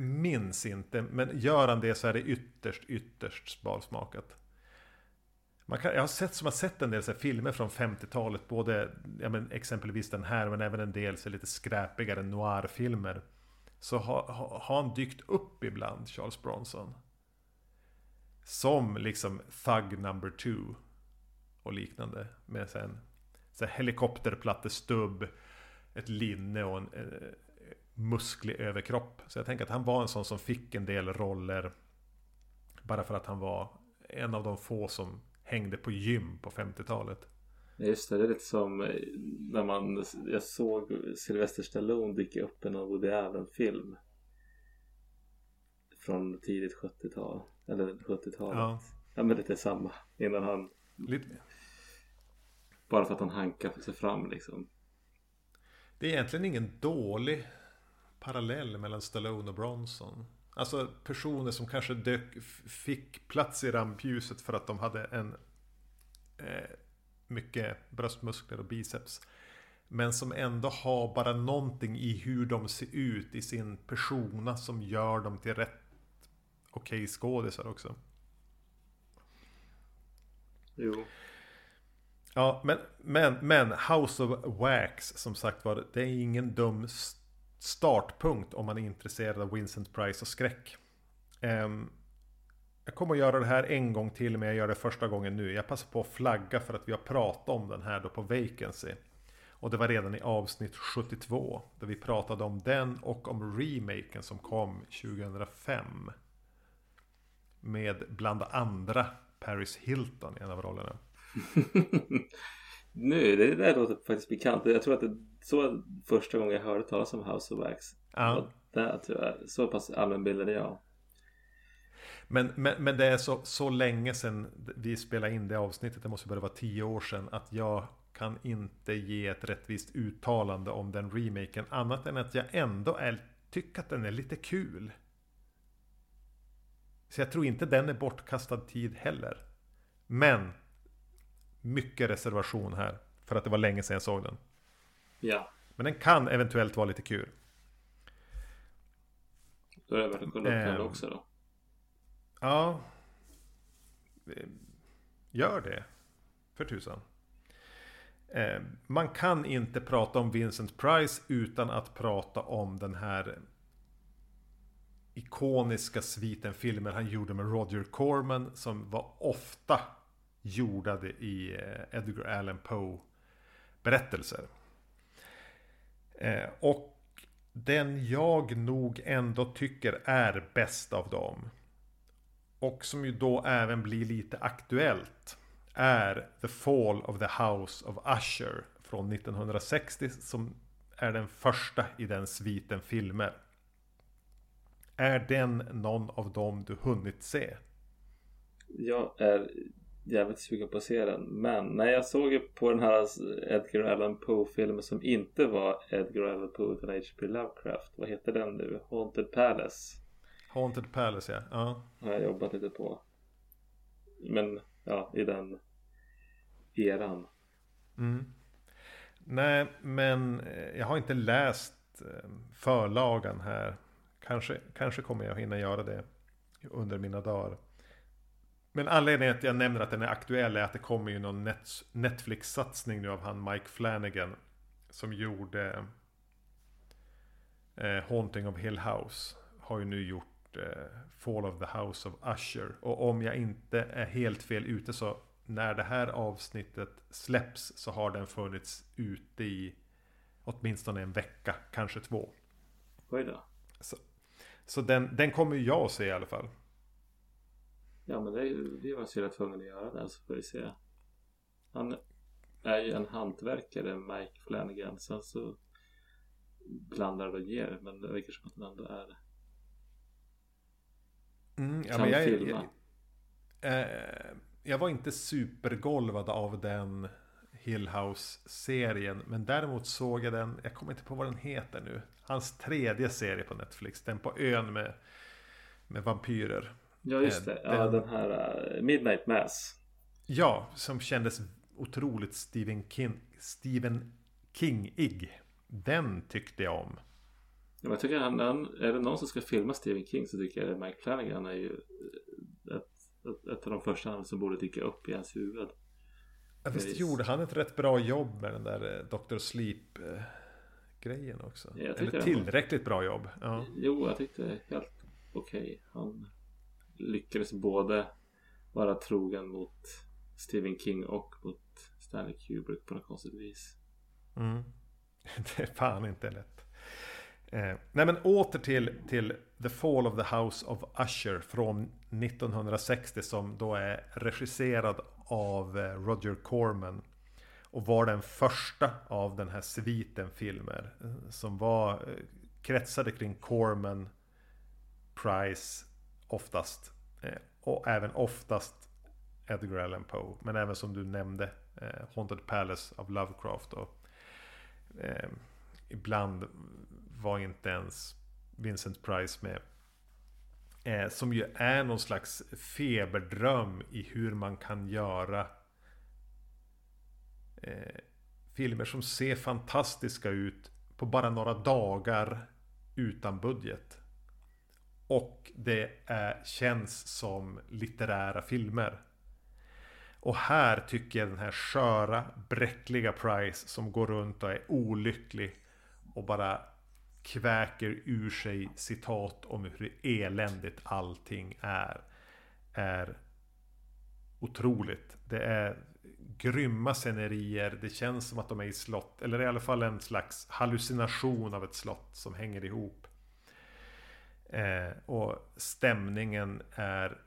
Minns inte, men gör han det så är det ytterst, ytterst smalsmakat. Man kan, jag har sett, som har sett en del så här filmer från 50-talet, både ja, men exempelvis den här, men även en del så lite skräpigare noir-filmer. Så har, ha, ha han dykt upp ibland, Charles Bronson. Som liksom Thug number two. Och liknande. Med sen, så helikopterplattestubb, ett linne och en eh, musklig överkropp. Så jag tänker att han var en sån som fick en del roller. Bara för att han var en av de få som hängde på gym på 50-talet. Ja, Just det, det är lite som eh, när man, jag såg Sylvester Stallone dyka upp i någon Woody Allen-film. Från tidigt 70-tal. Eller 70-talet. Ja. Ja. men lite samma. Innan han, Lite, bara för att han hankar sig fram liksom. det är egentligen ingen dålig parallell mellan Stallone och Bronson. Alltså personer som kanske dök, fick plats i rampljuset för att de hade en eh, mycket bröstmuskler och biceps. Men som ändå har bara någonting i hur de ser ut i sin persona som gör dem till rätt okej skådisar också. Jo. Ja, men, men, men House of Wax som sagt var, det är ingen dum s- startpunkt om man är intresserad av Vincent Price och skräck. Ehm, jag kommer att göra det här en gång till, men jag gör det första gången nu. Jag passar på att flagga för att vi har pratat om den här då på Vacancy. Och det var redan i avsnitt 72, där vi pratade om den och om remaken som kom 2005. Med bland andra Paris Hilton i en av rollerna. nu, det där låter faktiskt bekant. Jag tror att det så första gången jag hörde talas om House of Wax. Ja. Där tror jag, så pass allmänbildad är jag. Men, men, men det är så, så länge sedan vi spelade in det avsnittet, det måste bara vara tio år sedan, att jag kan inte ge ett rättvist uttalande om den remaken, annat än att jag ändå är, tycker att den är lite kul. Så jag tror inte den är bortkastad tid heller. Men mycket reservation här, för att det var länge sedan jag såg den. Ja, Men den kan eventuellt vara lite kul. då är det värt att kolla upp den Ehm. också då. Ja. Eh, Gör det. För tusan. Eh, Man kan inte prata om Vincent Price utan att prata om den här ikoniska sviten filmer han gjorde med Roger Corman som var ofta jordade i eh, Edgar Allan Poe berättelser. Eh, och den jag nog ändå tycker är bäst av dem och som ju då även blir lite aktuellt är The Fall of the House of Usher från 1960 som är den första i den sviten filmer. Är den någon av dem du hunnit se? Jag är jävligt sugen på att se den. Men när jag såg ju på den här Edgar Allan Poe-filmen som inte var Edgar Allan Poe utan H.P. Lovecraft. Vad heter den nu? Haunted Palace. Haunted Palace ja. ja. Har jag jobbat lite på. Men ja, i den eran. Mm. Nej, men eh, jag har inte läst eh, förlagan här. Kanske, kanske kommer jag hinna göra det under mina dagar. Men anledningen att jag nämner att den är aktuell är att det kommer ju någon net, Netflix-satsning nu av han Mike Flanagan. Som gjorde eh, Haunting of Hill House. Har ju nu gjort eh, Fall of the House of Usher. Och om jag inte är helt fel ute så när det här avsnittet släpps så har den funnits ute i åtminstone en vecka, kanske två. Oj då. Så, så den, den kommer jag att se i alla fall. Ja men det, det var jag tvungen att göra den så får vi se. Han är ju en hantverkare, Mike Flanagan. Sen så blandar och ger men det verkar som att han ändå är Mm, ja, kan men jag, filma. jag, eh, jag var inte supergolvad av den Hill House-serien. Men däremot såg jag den, jag kommer inte på vad den heter nu. Hans tredje serie på Netflix. Den på ön med, med vampyrer. Ja just Eh, det, ja den- den här uh, Midnight Mass. Ja, som kändes otroligt Stephen King, Stephen King-ig. Den tyckte jag om. Ja, men jag tycker han, är det någon som ska filma Stephen King så tycker jag Mike Flanagan är ju eh, ett, ett, ett av de första namn som borde dyka upp i hans huvud. Ja, visst Visst. gjorde han ett rätt bra jobb med den där eh, Dr. Sleep-grejen också? Ja, Eller det var- tillräckligt bra jobb. Ja. Jo, jag tyckte helt okej. Han lyckades både vara trogen mot Stephen King och mot Stanley Kubrick på något konstigt vis. Mm. Det är fan inte lätt. Eh, nej men åter till, till The Fall of the House of Usher från 1960 som då är regisserad av eh, Roger Corman. Och var den första av den här sviten filmer. Eh, som var eh, kretsade kring Corman, Price oftast. Eh, och även oftast Edgar Allan Poe. Men även som du nämnde eh, Haunted Palace av Lovecraft. Och, eh, ibland var inte ens Vincent Price med. Eh, som ju är någon slags feberdröm i hur man kan göra eh, filmer som ser fantastiska ut på bara några dagar utan budget. Och det är, känns som litterära filmer. Och här tycker jag den här sköra, bräckliga Price som går runt och är olycklig och bara kväker ur sig citat om hur eländigt allting är. Är otroligt. Det är grymma scenerier. Det känns som att de är i slott. Eller i alla fall en slags hallucination av ett slott som hänger ihop. Eh, och stämningen är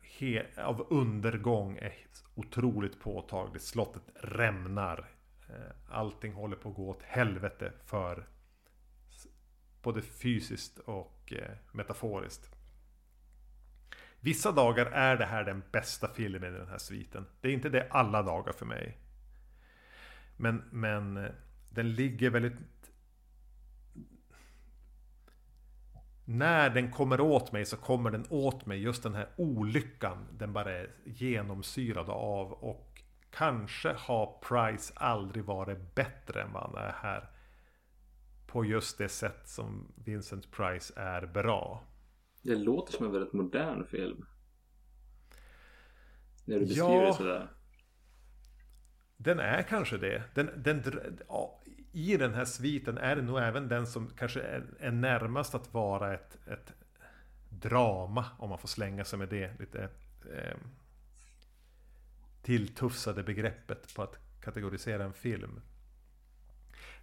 av undergång är otroligt påtaglig. Slottet rämnar. Eh, allting håller på att gå åt helvete för både fysiskt och eh, metaforiskt. Vissa dagar är det här den bästa filmen i den här sviten. Det är inte det alla dagar för mig. Men, men eh, den ligger väldigt när den kommer åt mig så kommer den åt mig just den här olyckan den bara är genomsyrad av och kanske har Price aldrig varit bättre än vad han är här. På just det sätt som Vincent Price är bra. Det låter som en väldigt modern film. När du beskriver Ja. det sådär. Den är kanske det. Den, den, ja, i den här sviten är det nog även den som kanske är, är närmast att vara ett, ett drama. Om man får slänga sig med det lite eh, tilltufsade begreppet på att kategorisera en film.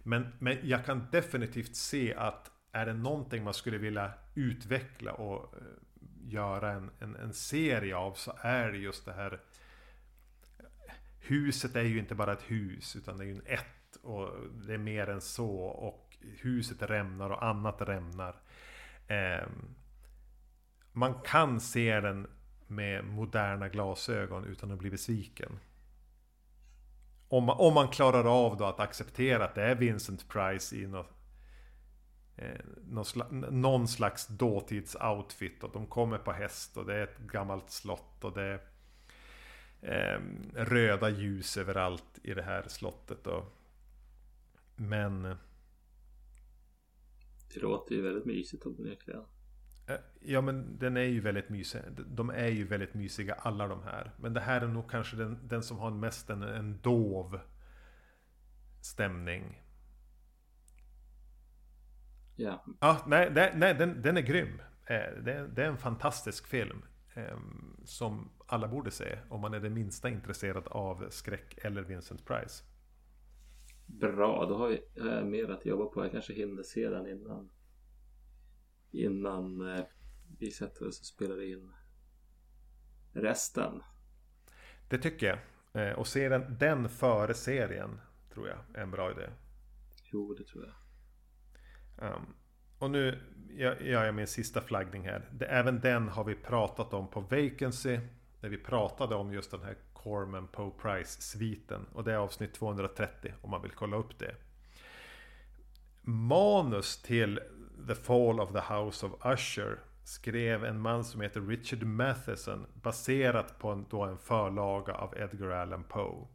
Men, men jag kan definitivt se att är det någonting man skulle vilja utveckla och eh, göra en, en, en serie av så är det just det här eh, Huset är ju inte bara ett hus utan det är ju en ett och det är mer än så och huset rämnar och annat rämnar. Eh, man kan se den med moderna glasögon utan att bli besviken. Om man, om man klarar av då att acceptera att det är Vincent Price i något, eh, någon, slags, någon slags dåtidsoutfit. Och de kommer på häst och det är ett gammalt slott och det är eh, röda ljus överallt i det här slottet. Och, men... Det låter ju väldigt mysigt onekligen. Eh, ja men den är ju väldigt mysig. De är ju väldigt mysiga alla de här. Men det här är nog kanske den, den som har mest en, en dov stämning. Ja. Ja, nej, nej, nej den, den är grym. Eh, det är, det är en fantastisk film. Ehm, som alla borde se om man är det minsta intresserad av skräck eller Vincent Price. Bra, då har jag mer att jobba på. Jag kanske hinner se den innan innan eh, vi sätter oss och spelar in resten. Det tycker jag. Eh, och se den, den före serien tror jag är en bra idé. Jo, det tror jag. Um, och nu gör jag min sista flaggning här. Det, även den har vi pratat om på Vacancy. När vi pratade om just den här Corman Poe Price-sviten. Och det är avsnitt 230 om man vill kolla upp det. Manus till The Fall of the House of Usher skrev en man som heter Richard Matheson baserat på en, då en förlaga av Edgar Allan Poe.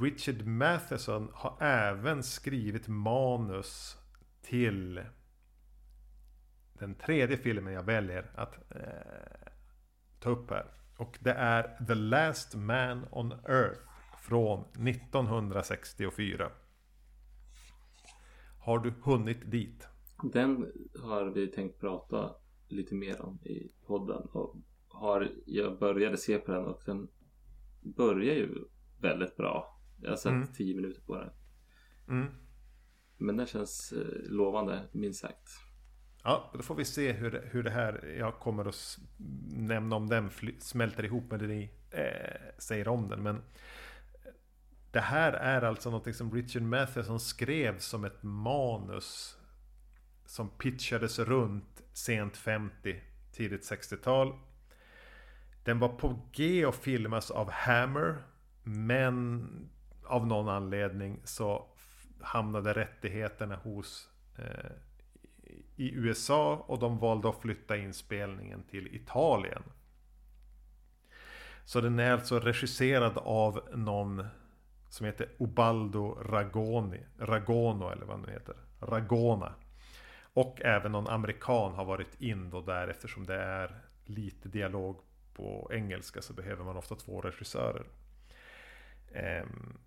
Richard Matheson har även skrivit manus till den tredje filmen jag väljer att eh, ta upp här. Och det är The Last Man on Earth från 1964. Har du hunnit dit? Den har vi tänkt prata lite mer om i podden. Och har, jag började se på den och den börjar ju väldigt bra. Jag har sett mm. tio minuter på den. Mm. Men den känns eh, lovande, minst sagt. Ja, då får vi se hur, hur det här jag kommer att nämna om den smälter ihop med det ni eh, säger om den. Men eh, det här är alltså något som Richard Matheson skrev som ett manus som pitchades runt sent 50, tidigt 60-tal. Den var på G att filmas av Hammer, men av någon anledning så hamnade rättigheterna hos eh, i USA och de valde att flytta inspelningen till Italien. Så den är alltså regisserad av någon som heter Ubaldo Ragoni, Ragono eller vad den heter. Ragona. Och även någon amerikan har varit in då där eftersom det är lite dialog på engelska så behöver man ofta två regissörer. Ehm,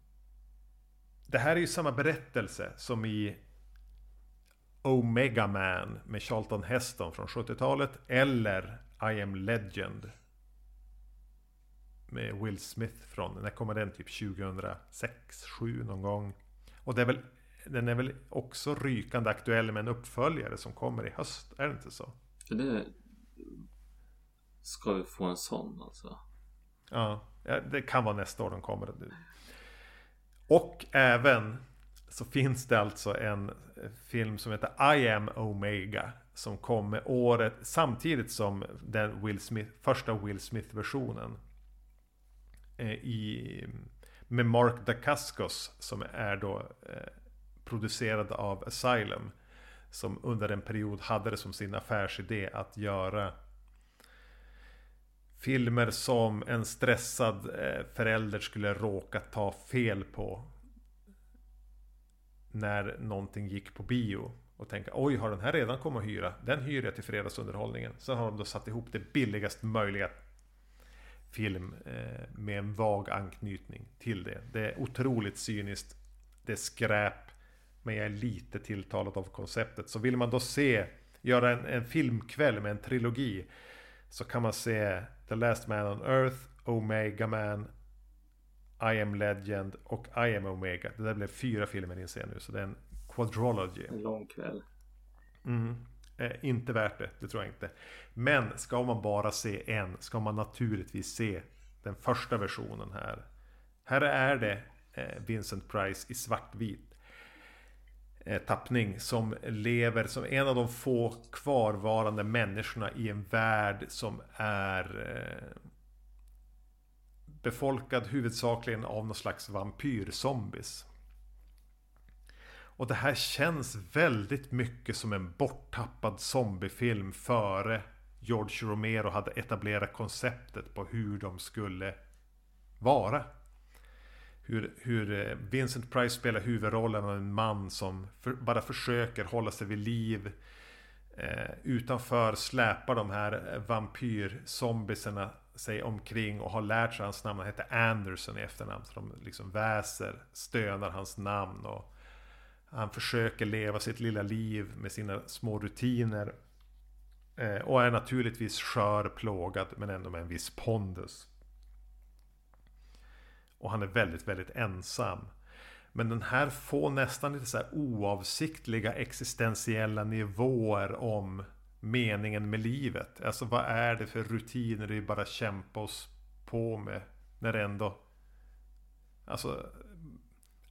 det här är ju samma berättelse som i Omega Man med Charlton Heston från 70-talet eller I am Legend med Will Smith från, när kommer den? Typ 2006, 2007 någon gång. Och det är väl, den är väl också rykande aktuell med en uppföljare som kommer i höst, är det inte så? Det ska vi få en sån alltså? Ja, det kan vara nästa år den kommer. Och även så finns det alltså en eh, film som heter I am Omega. Som kom med året samtidigt som den Will Smith, första Will Smith-versionen. Eh, i, med Mark Dacascos som är då eh, producerad av Asylum. Som under en period hade det som sin affärsidé att göra filmer som en stressad eh, förälder skulle råka ta fel på. När någonting gick på bio. Och tänka oj har den här redan kommit att hyra? Den hyr jag till fredagsunderhållningen. Sen har de då satt ihop det billigast möjliga film eh, med en vag anknytning till det. Det är otroligt cyniskt. Det är skräp. Men jag är lite tilltalad av konceptet. Så vill man då se, göra en, en filmkväll med en trilogi. Så kan man se The Last Man on Earth, Omega Man, i am Legend och I am Omega. Det där blev fyra filmer inser jag nu. Så det är en quadrology. En lång kväll. Mm. Eh, inte värt det, det tror jag inte. Men ska man bara se en, ska man naturligtvis se den första versionen här. Här är det eh, Vincent Price i svartvit. eh, tappning som lever som en av de få kvarvarande människorna i en värld som är eh, befolkad huvudsakligen av någon slags vampyrzombies. Och det här känns väldigt mycket som en borttappad zombiefilm före George Romero hade etablerat konceptet på hur de skulle vara. Hur, hur eh, Vincent Price spelar huvudrollen av en man som för, bara försöker hålla sig vid liv. Eh, utanför släpar de här eh, vampyrzombisarna sig omkring och har lärt sig hans namn. Han heter Anderson i efternamn. Så de liksom väser, stönar hans namn. Och han försöker leva sitt lilla liv med sina små rutiner. Eh, och är naturligtvis skör, plågad men ändå med en viss pondus. Och han är väldigt, väldigt ensam. Men den här får nästan lite så här oavsiktliga existentiella nivåer om meningen med livet. Alltså vad är det för rutiner vi bara kämpar oss på med när det ändå... Alltså...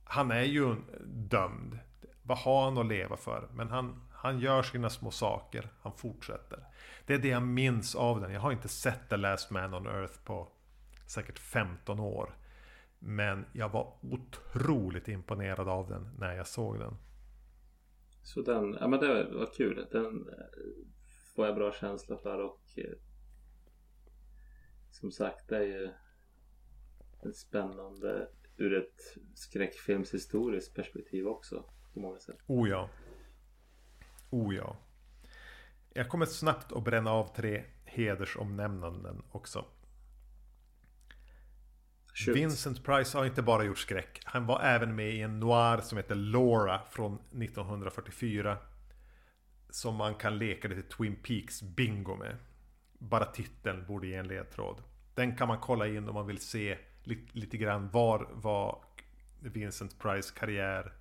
Han är ju dömd. Vad har han att leva för? Men han, han gör sina små saker. Han fortsätter. Det är det jag minns av den. Jag har inte sett The Last Man on Earth på säkert 15 år. Men jag var otroligt imponerad av den när jag såg den. Så den, ja men det var kul. Den får jag bra känsla för och eh, som sagt det är ju en spännande ur ett skräckfilmshistoriskt perspektiv också på många sätt. Oh ja. Oh ja. Jag kommer snabbt att bränna av tre hedersomnämnanden också. Shoot. Vincent Price har inte bara gjort skräck. Han var även med i en noir som heter Laura från 1944. Som man kan leka lite Twin Peaks bingo med. Bara titeln borde ge en ledtråd. Den kan man kolla in om man vill se lite, lite grann var var Vincent Price karriär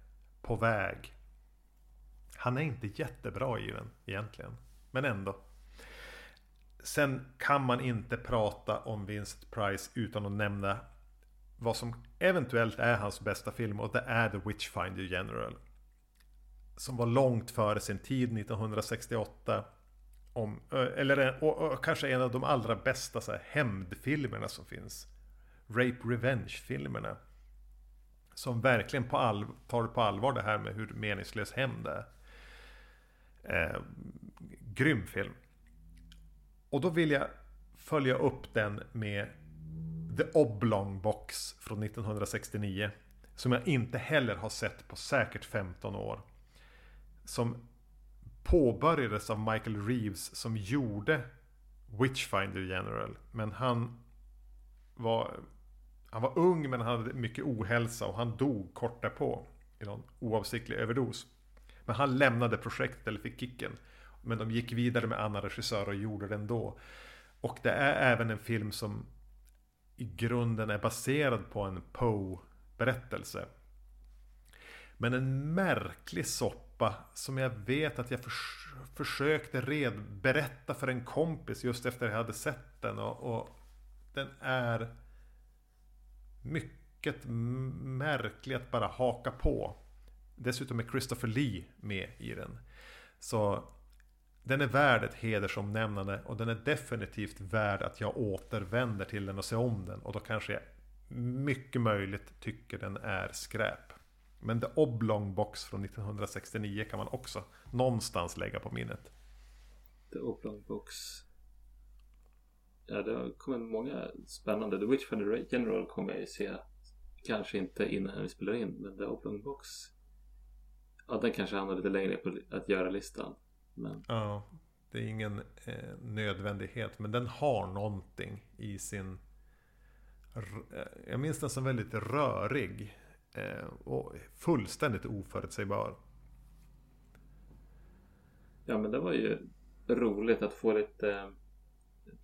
på väg. Han är inte jättebra i den egentligen. Men ändå. Sen kan man inte prata om Vincent Price utan att nämna vad som eventuellt är hans bästa film och det är The Witchfinder General. Som var långt före sin tid 1968. Om, eller och, och, kanske en av de allra bästa så här, hämndfilmerna som finns. Rape Revenge-filmerna. Som verkligen på all, tar på allvar det här med hur meningslös hämnd är. Eh, grym film. Och då vill jag följa upp den med The Oblong Box från 1969. Som jag inte heller har sett på säkert 15 år. Som påbörjades av Michael Reeves som gjorde Witchfinder General. Men han var, han var ung men han hade mycket ohälsa och han dog kort därpå. I någon oavsiktlig överdos. Men han lämnade projektet eller fick kicken. Men de gick vidare med annan regissör och gjorde den då. Och det är även en film som i grunden är baserad på en Poe-berättelse. Men en märklig soppa som jag vet att jag förs försökte red berätta för en kompis just efter att jag hade sett den. Och, och den är mycket märklig att bara haka på. Dessutom är Christopher Lee med i den. Så den är värd ett hedersomnämnande och den är definitivt värd att jag återvänder till den och ser om den. Och då kanske jag mycket möjligt tycker den är skräp. Men The Oblong Box från 1969 kan man också någonstans lägga på minnet. The Oblong Box. Ja, det har kommit många spännande. The Witchfinder General kommer jag ju se. Kanske inte innan vi spelar in, men The Oblong Box. Ja, den kanske hamnar lite längre på att göra-listan. Men... Ja, det är ingen eh, nödvändighet. Men den har någonting i sin... Eh, jag minns den som väldigt rörig. Eh, och fullständigt oförutsägbar. Ja, men det var ju roligt att få lite eh,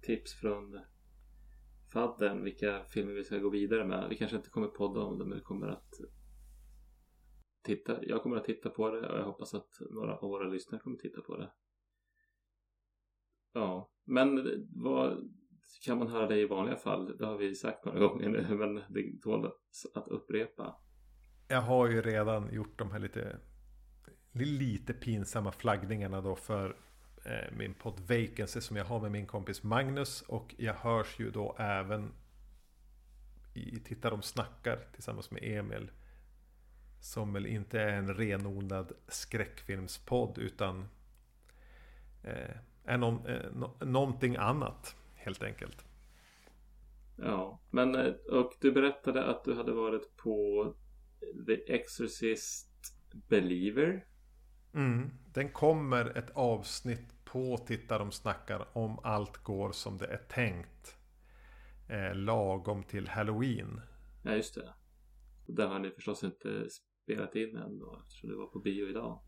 tips från fadden vilka filmer vi ska gå vidare med. Vi kanske inte kommer podda om det men vi kommer att titta, jag kommer att titta på det och jag hoppas att några av våra lyssnare kommer att titta på det. Ja, men vad kan man höra det i vanliga fall? Det har vi sagt några gånger nu, men det tål att upprepa. Jag har ju redan gjort de här lite lite pinsamma flaggningarna då för eh, min podd Vacancy som jag har med min kompis Magnus. Och jag hörs ju då även i Titta de snackar tillsammans med Emil. Som väl inte är en renodlad skräckfilmspodd utan eh, är någon, eh, no, någonting annat helt enkelt. Ja, men eh, och du berättade att du hade varit på The Exorcist Believer. Mm. Den kommer ett avsnitt på Titta de snackar om allt går som det är tänkt. Eh, lagom till Halloween. Ja, just det. Där har ni förstås inte spelat in än då eftersom du var på bio idag.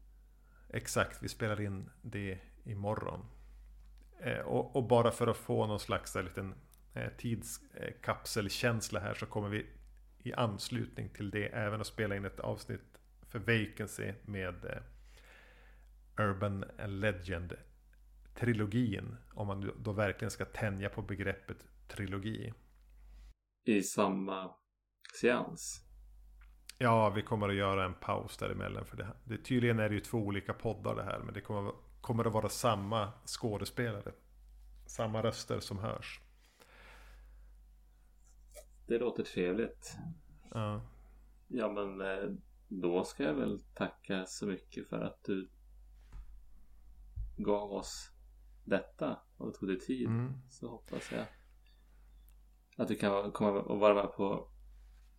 Exakt, vi spelar in det imorgon. Eh, och, och, bara för att få någon slags liten eh, tidskapselkänsla här så kommer vi i anslutning till det även att spela in ett avsnitt för Vacancy med eh, Urban Legend trilogin. Om man då verkligen ska tänja på begreppet trilogi. I samma seans? Ja, vi kommer att göra en paus däremellan. För det, det, tydligen är det ju två olika poddar det här. Men det kommer, kommer att vara samma skådespelare. Samma röster som hörs. Det låter trevligt. Ja. Ja men eh, då ska jag väl tacka så mycket för att du gav oss detta och tog dig tid. Mm. Så hoppas jag att du kan komma och vara med på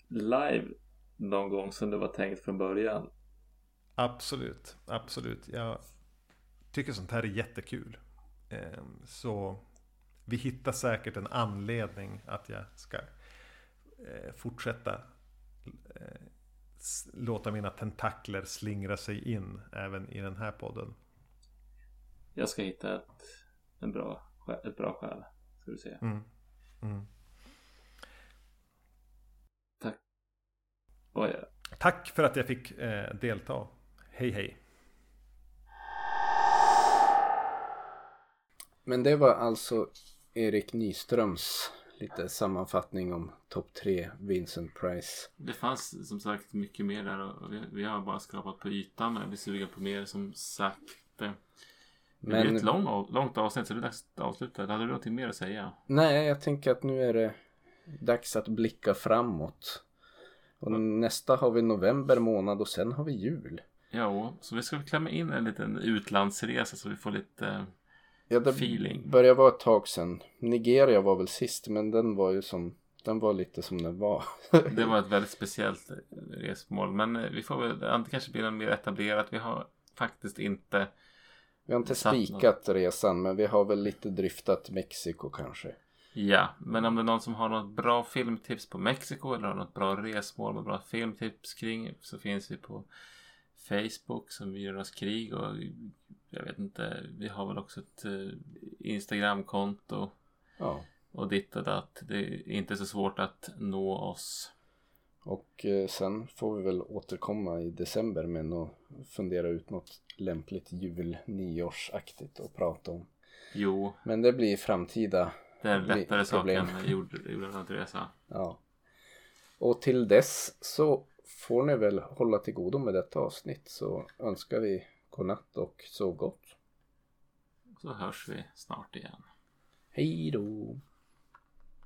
live någon gång som det var tänkt från början. Absolut, absolut. Jag tycker sånt här är jättekul. Ehm, så vi hittar säkert en anledning att jag ska fortsätta eh, låta mina tentakler slingra sig in även i den här podden. Jag ska hitta ett, en bra, ett bra skäl. Ska du se. Mm. Mm. Tack. Oj. Tack för att jag fick eh, delta. Hej hej. Men det var alltså Erik Nyströms lite sammanfattning om topp tre Vincent Price. Det fanns som sagt mycket mer där och vi, vi har bara skrapat på ytan men vi är sugen på mer som sagt. Det men... blir ett lång, långt avsnitt så det är dags att avsluta. Hade du någonting mer att säga? Nej, jag tänker att nu är det dags att blicka framåt. Och mm. nästa har vi november månad och sen har vi jul. Ja, så vi ska klämma in en liten utlandsresa så vi får lite Ja, det feeling. började vara ett tag sedan. Nigeria var väl sist men den var ju som den var lite som den var. det var ett väldigt speciellt resmål. Men eh, vi får väl, det kanske blir mer etablerat. Vi har faktiskt inte Vi har inte spikat något. resan men vi har väl lite dryftat Mexiko kanske. Ja, men om det är någon som har något bra filmtips på Mexiko eller har något bra resmål med bra filmtips kring så finns vi på Facebook som Myrornas krig och jag vet inte, vi har väl också ett eh, Instagramkonto. Ja. Och ditt och datt. Det är inte så svårt att nå oss. Och eh, sen får vi väl återkomma i december med att fundera ut något lämpligt jul nyårsaktigt att prata om. Jo. Men det blir framtida Det är lättare sak än jordresa. Ja. Och till dess så får ni väl hålla till godo med detta avsnitt så önskar vi godnatt och sov gott. Så hörs vi snart igen. Hej då!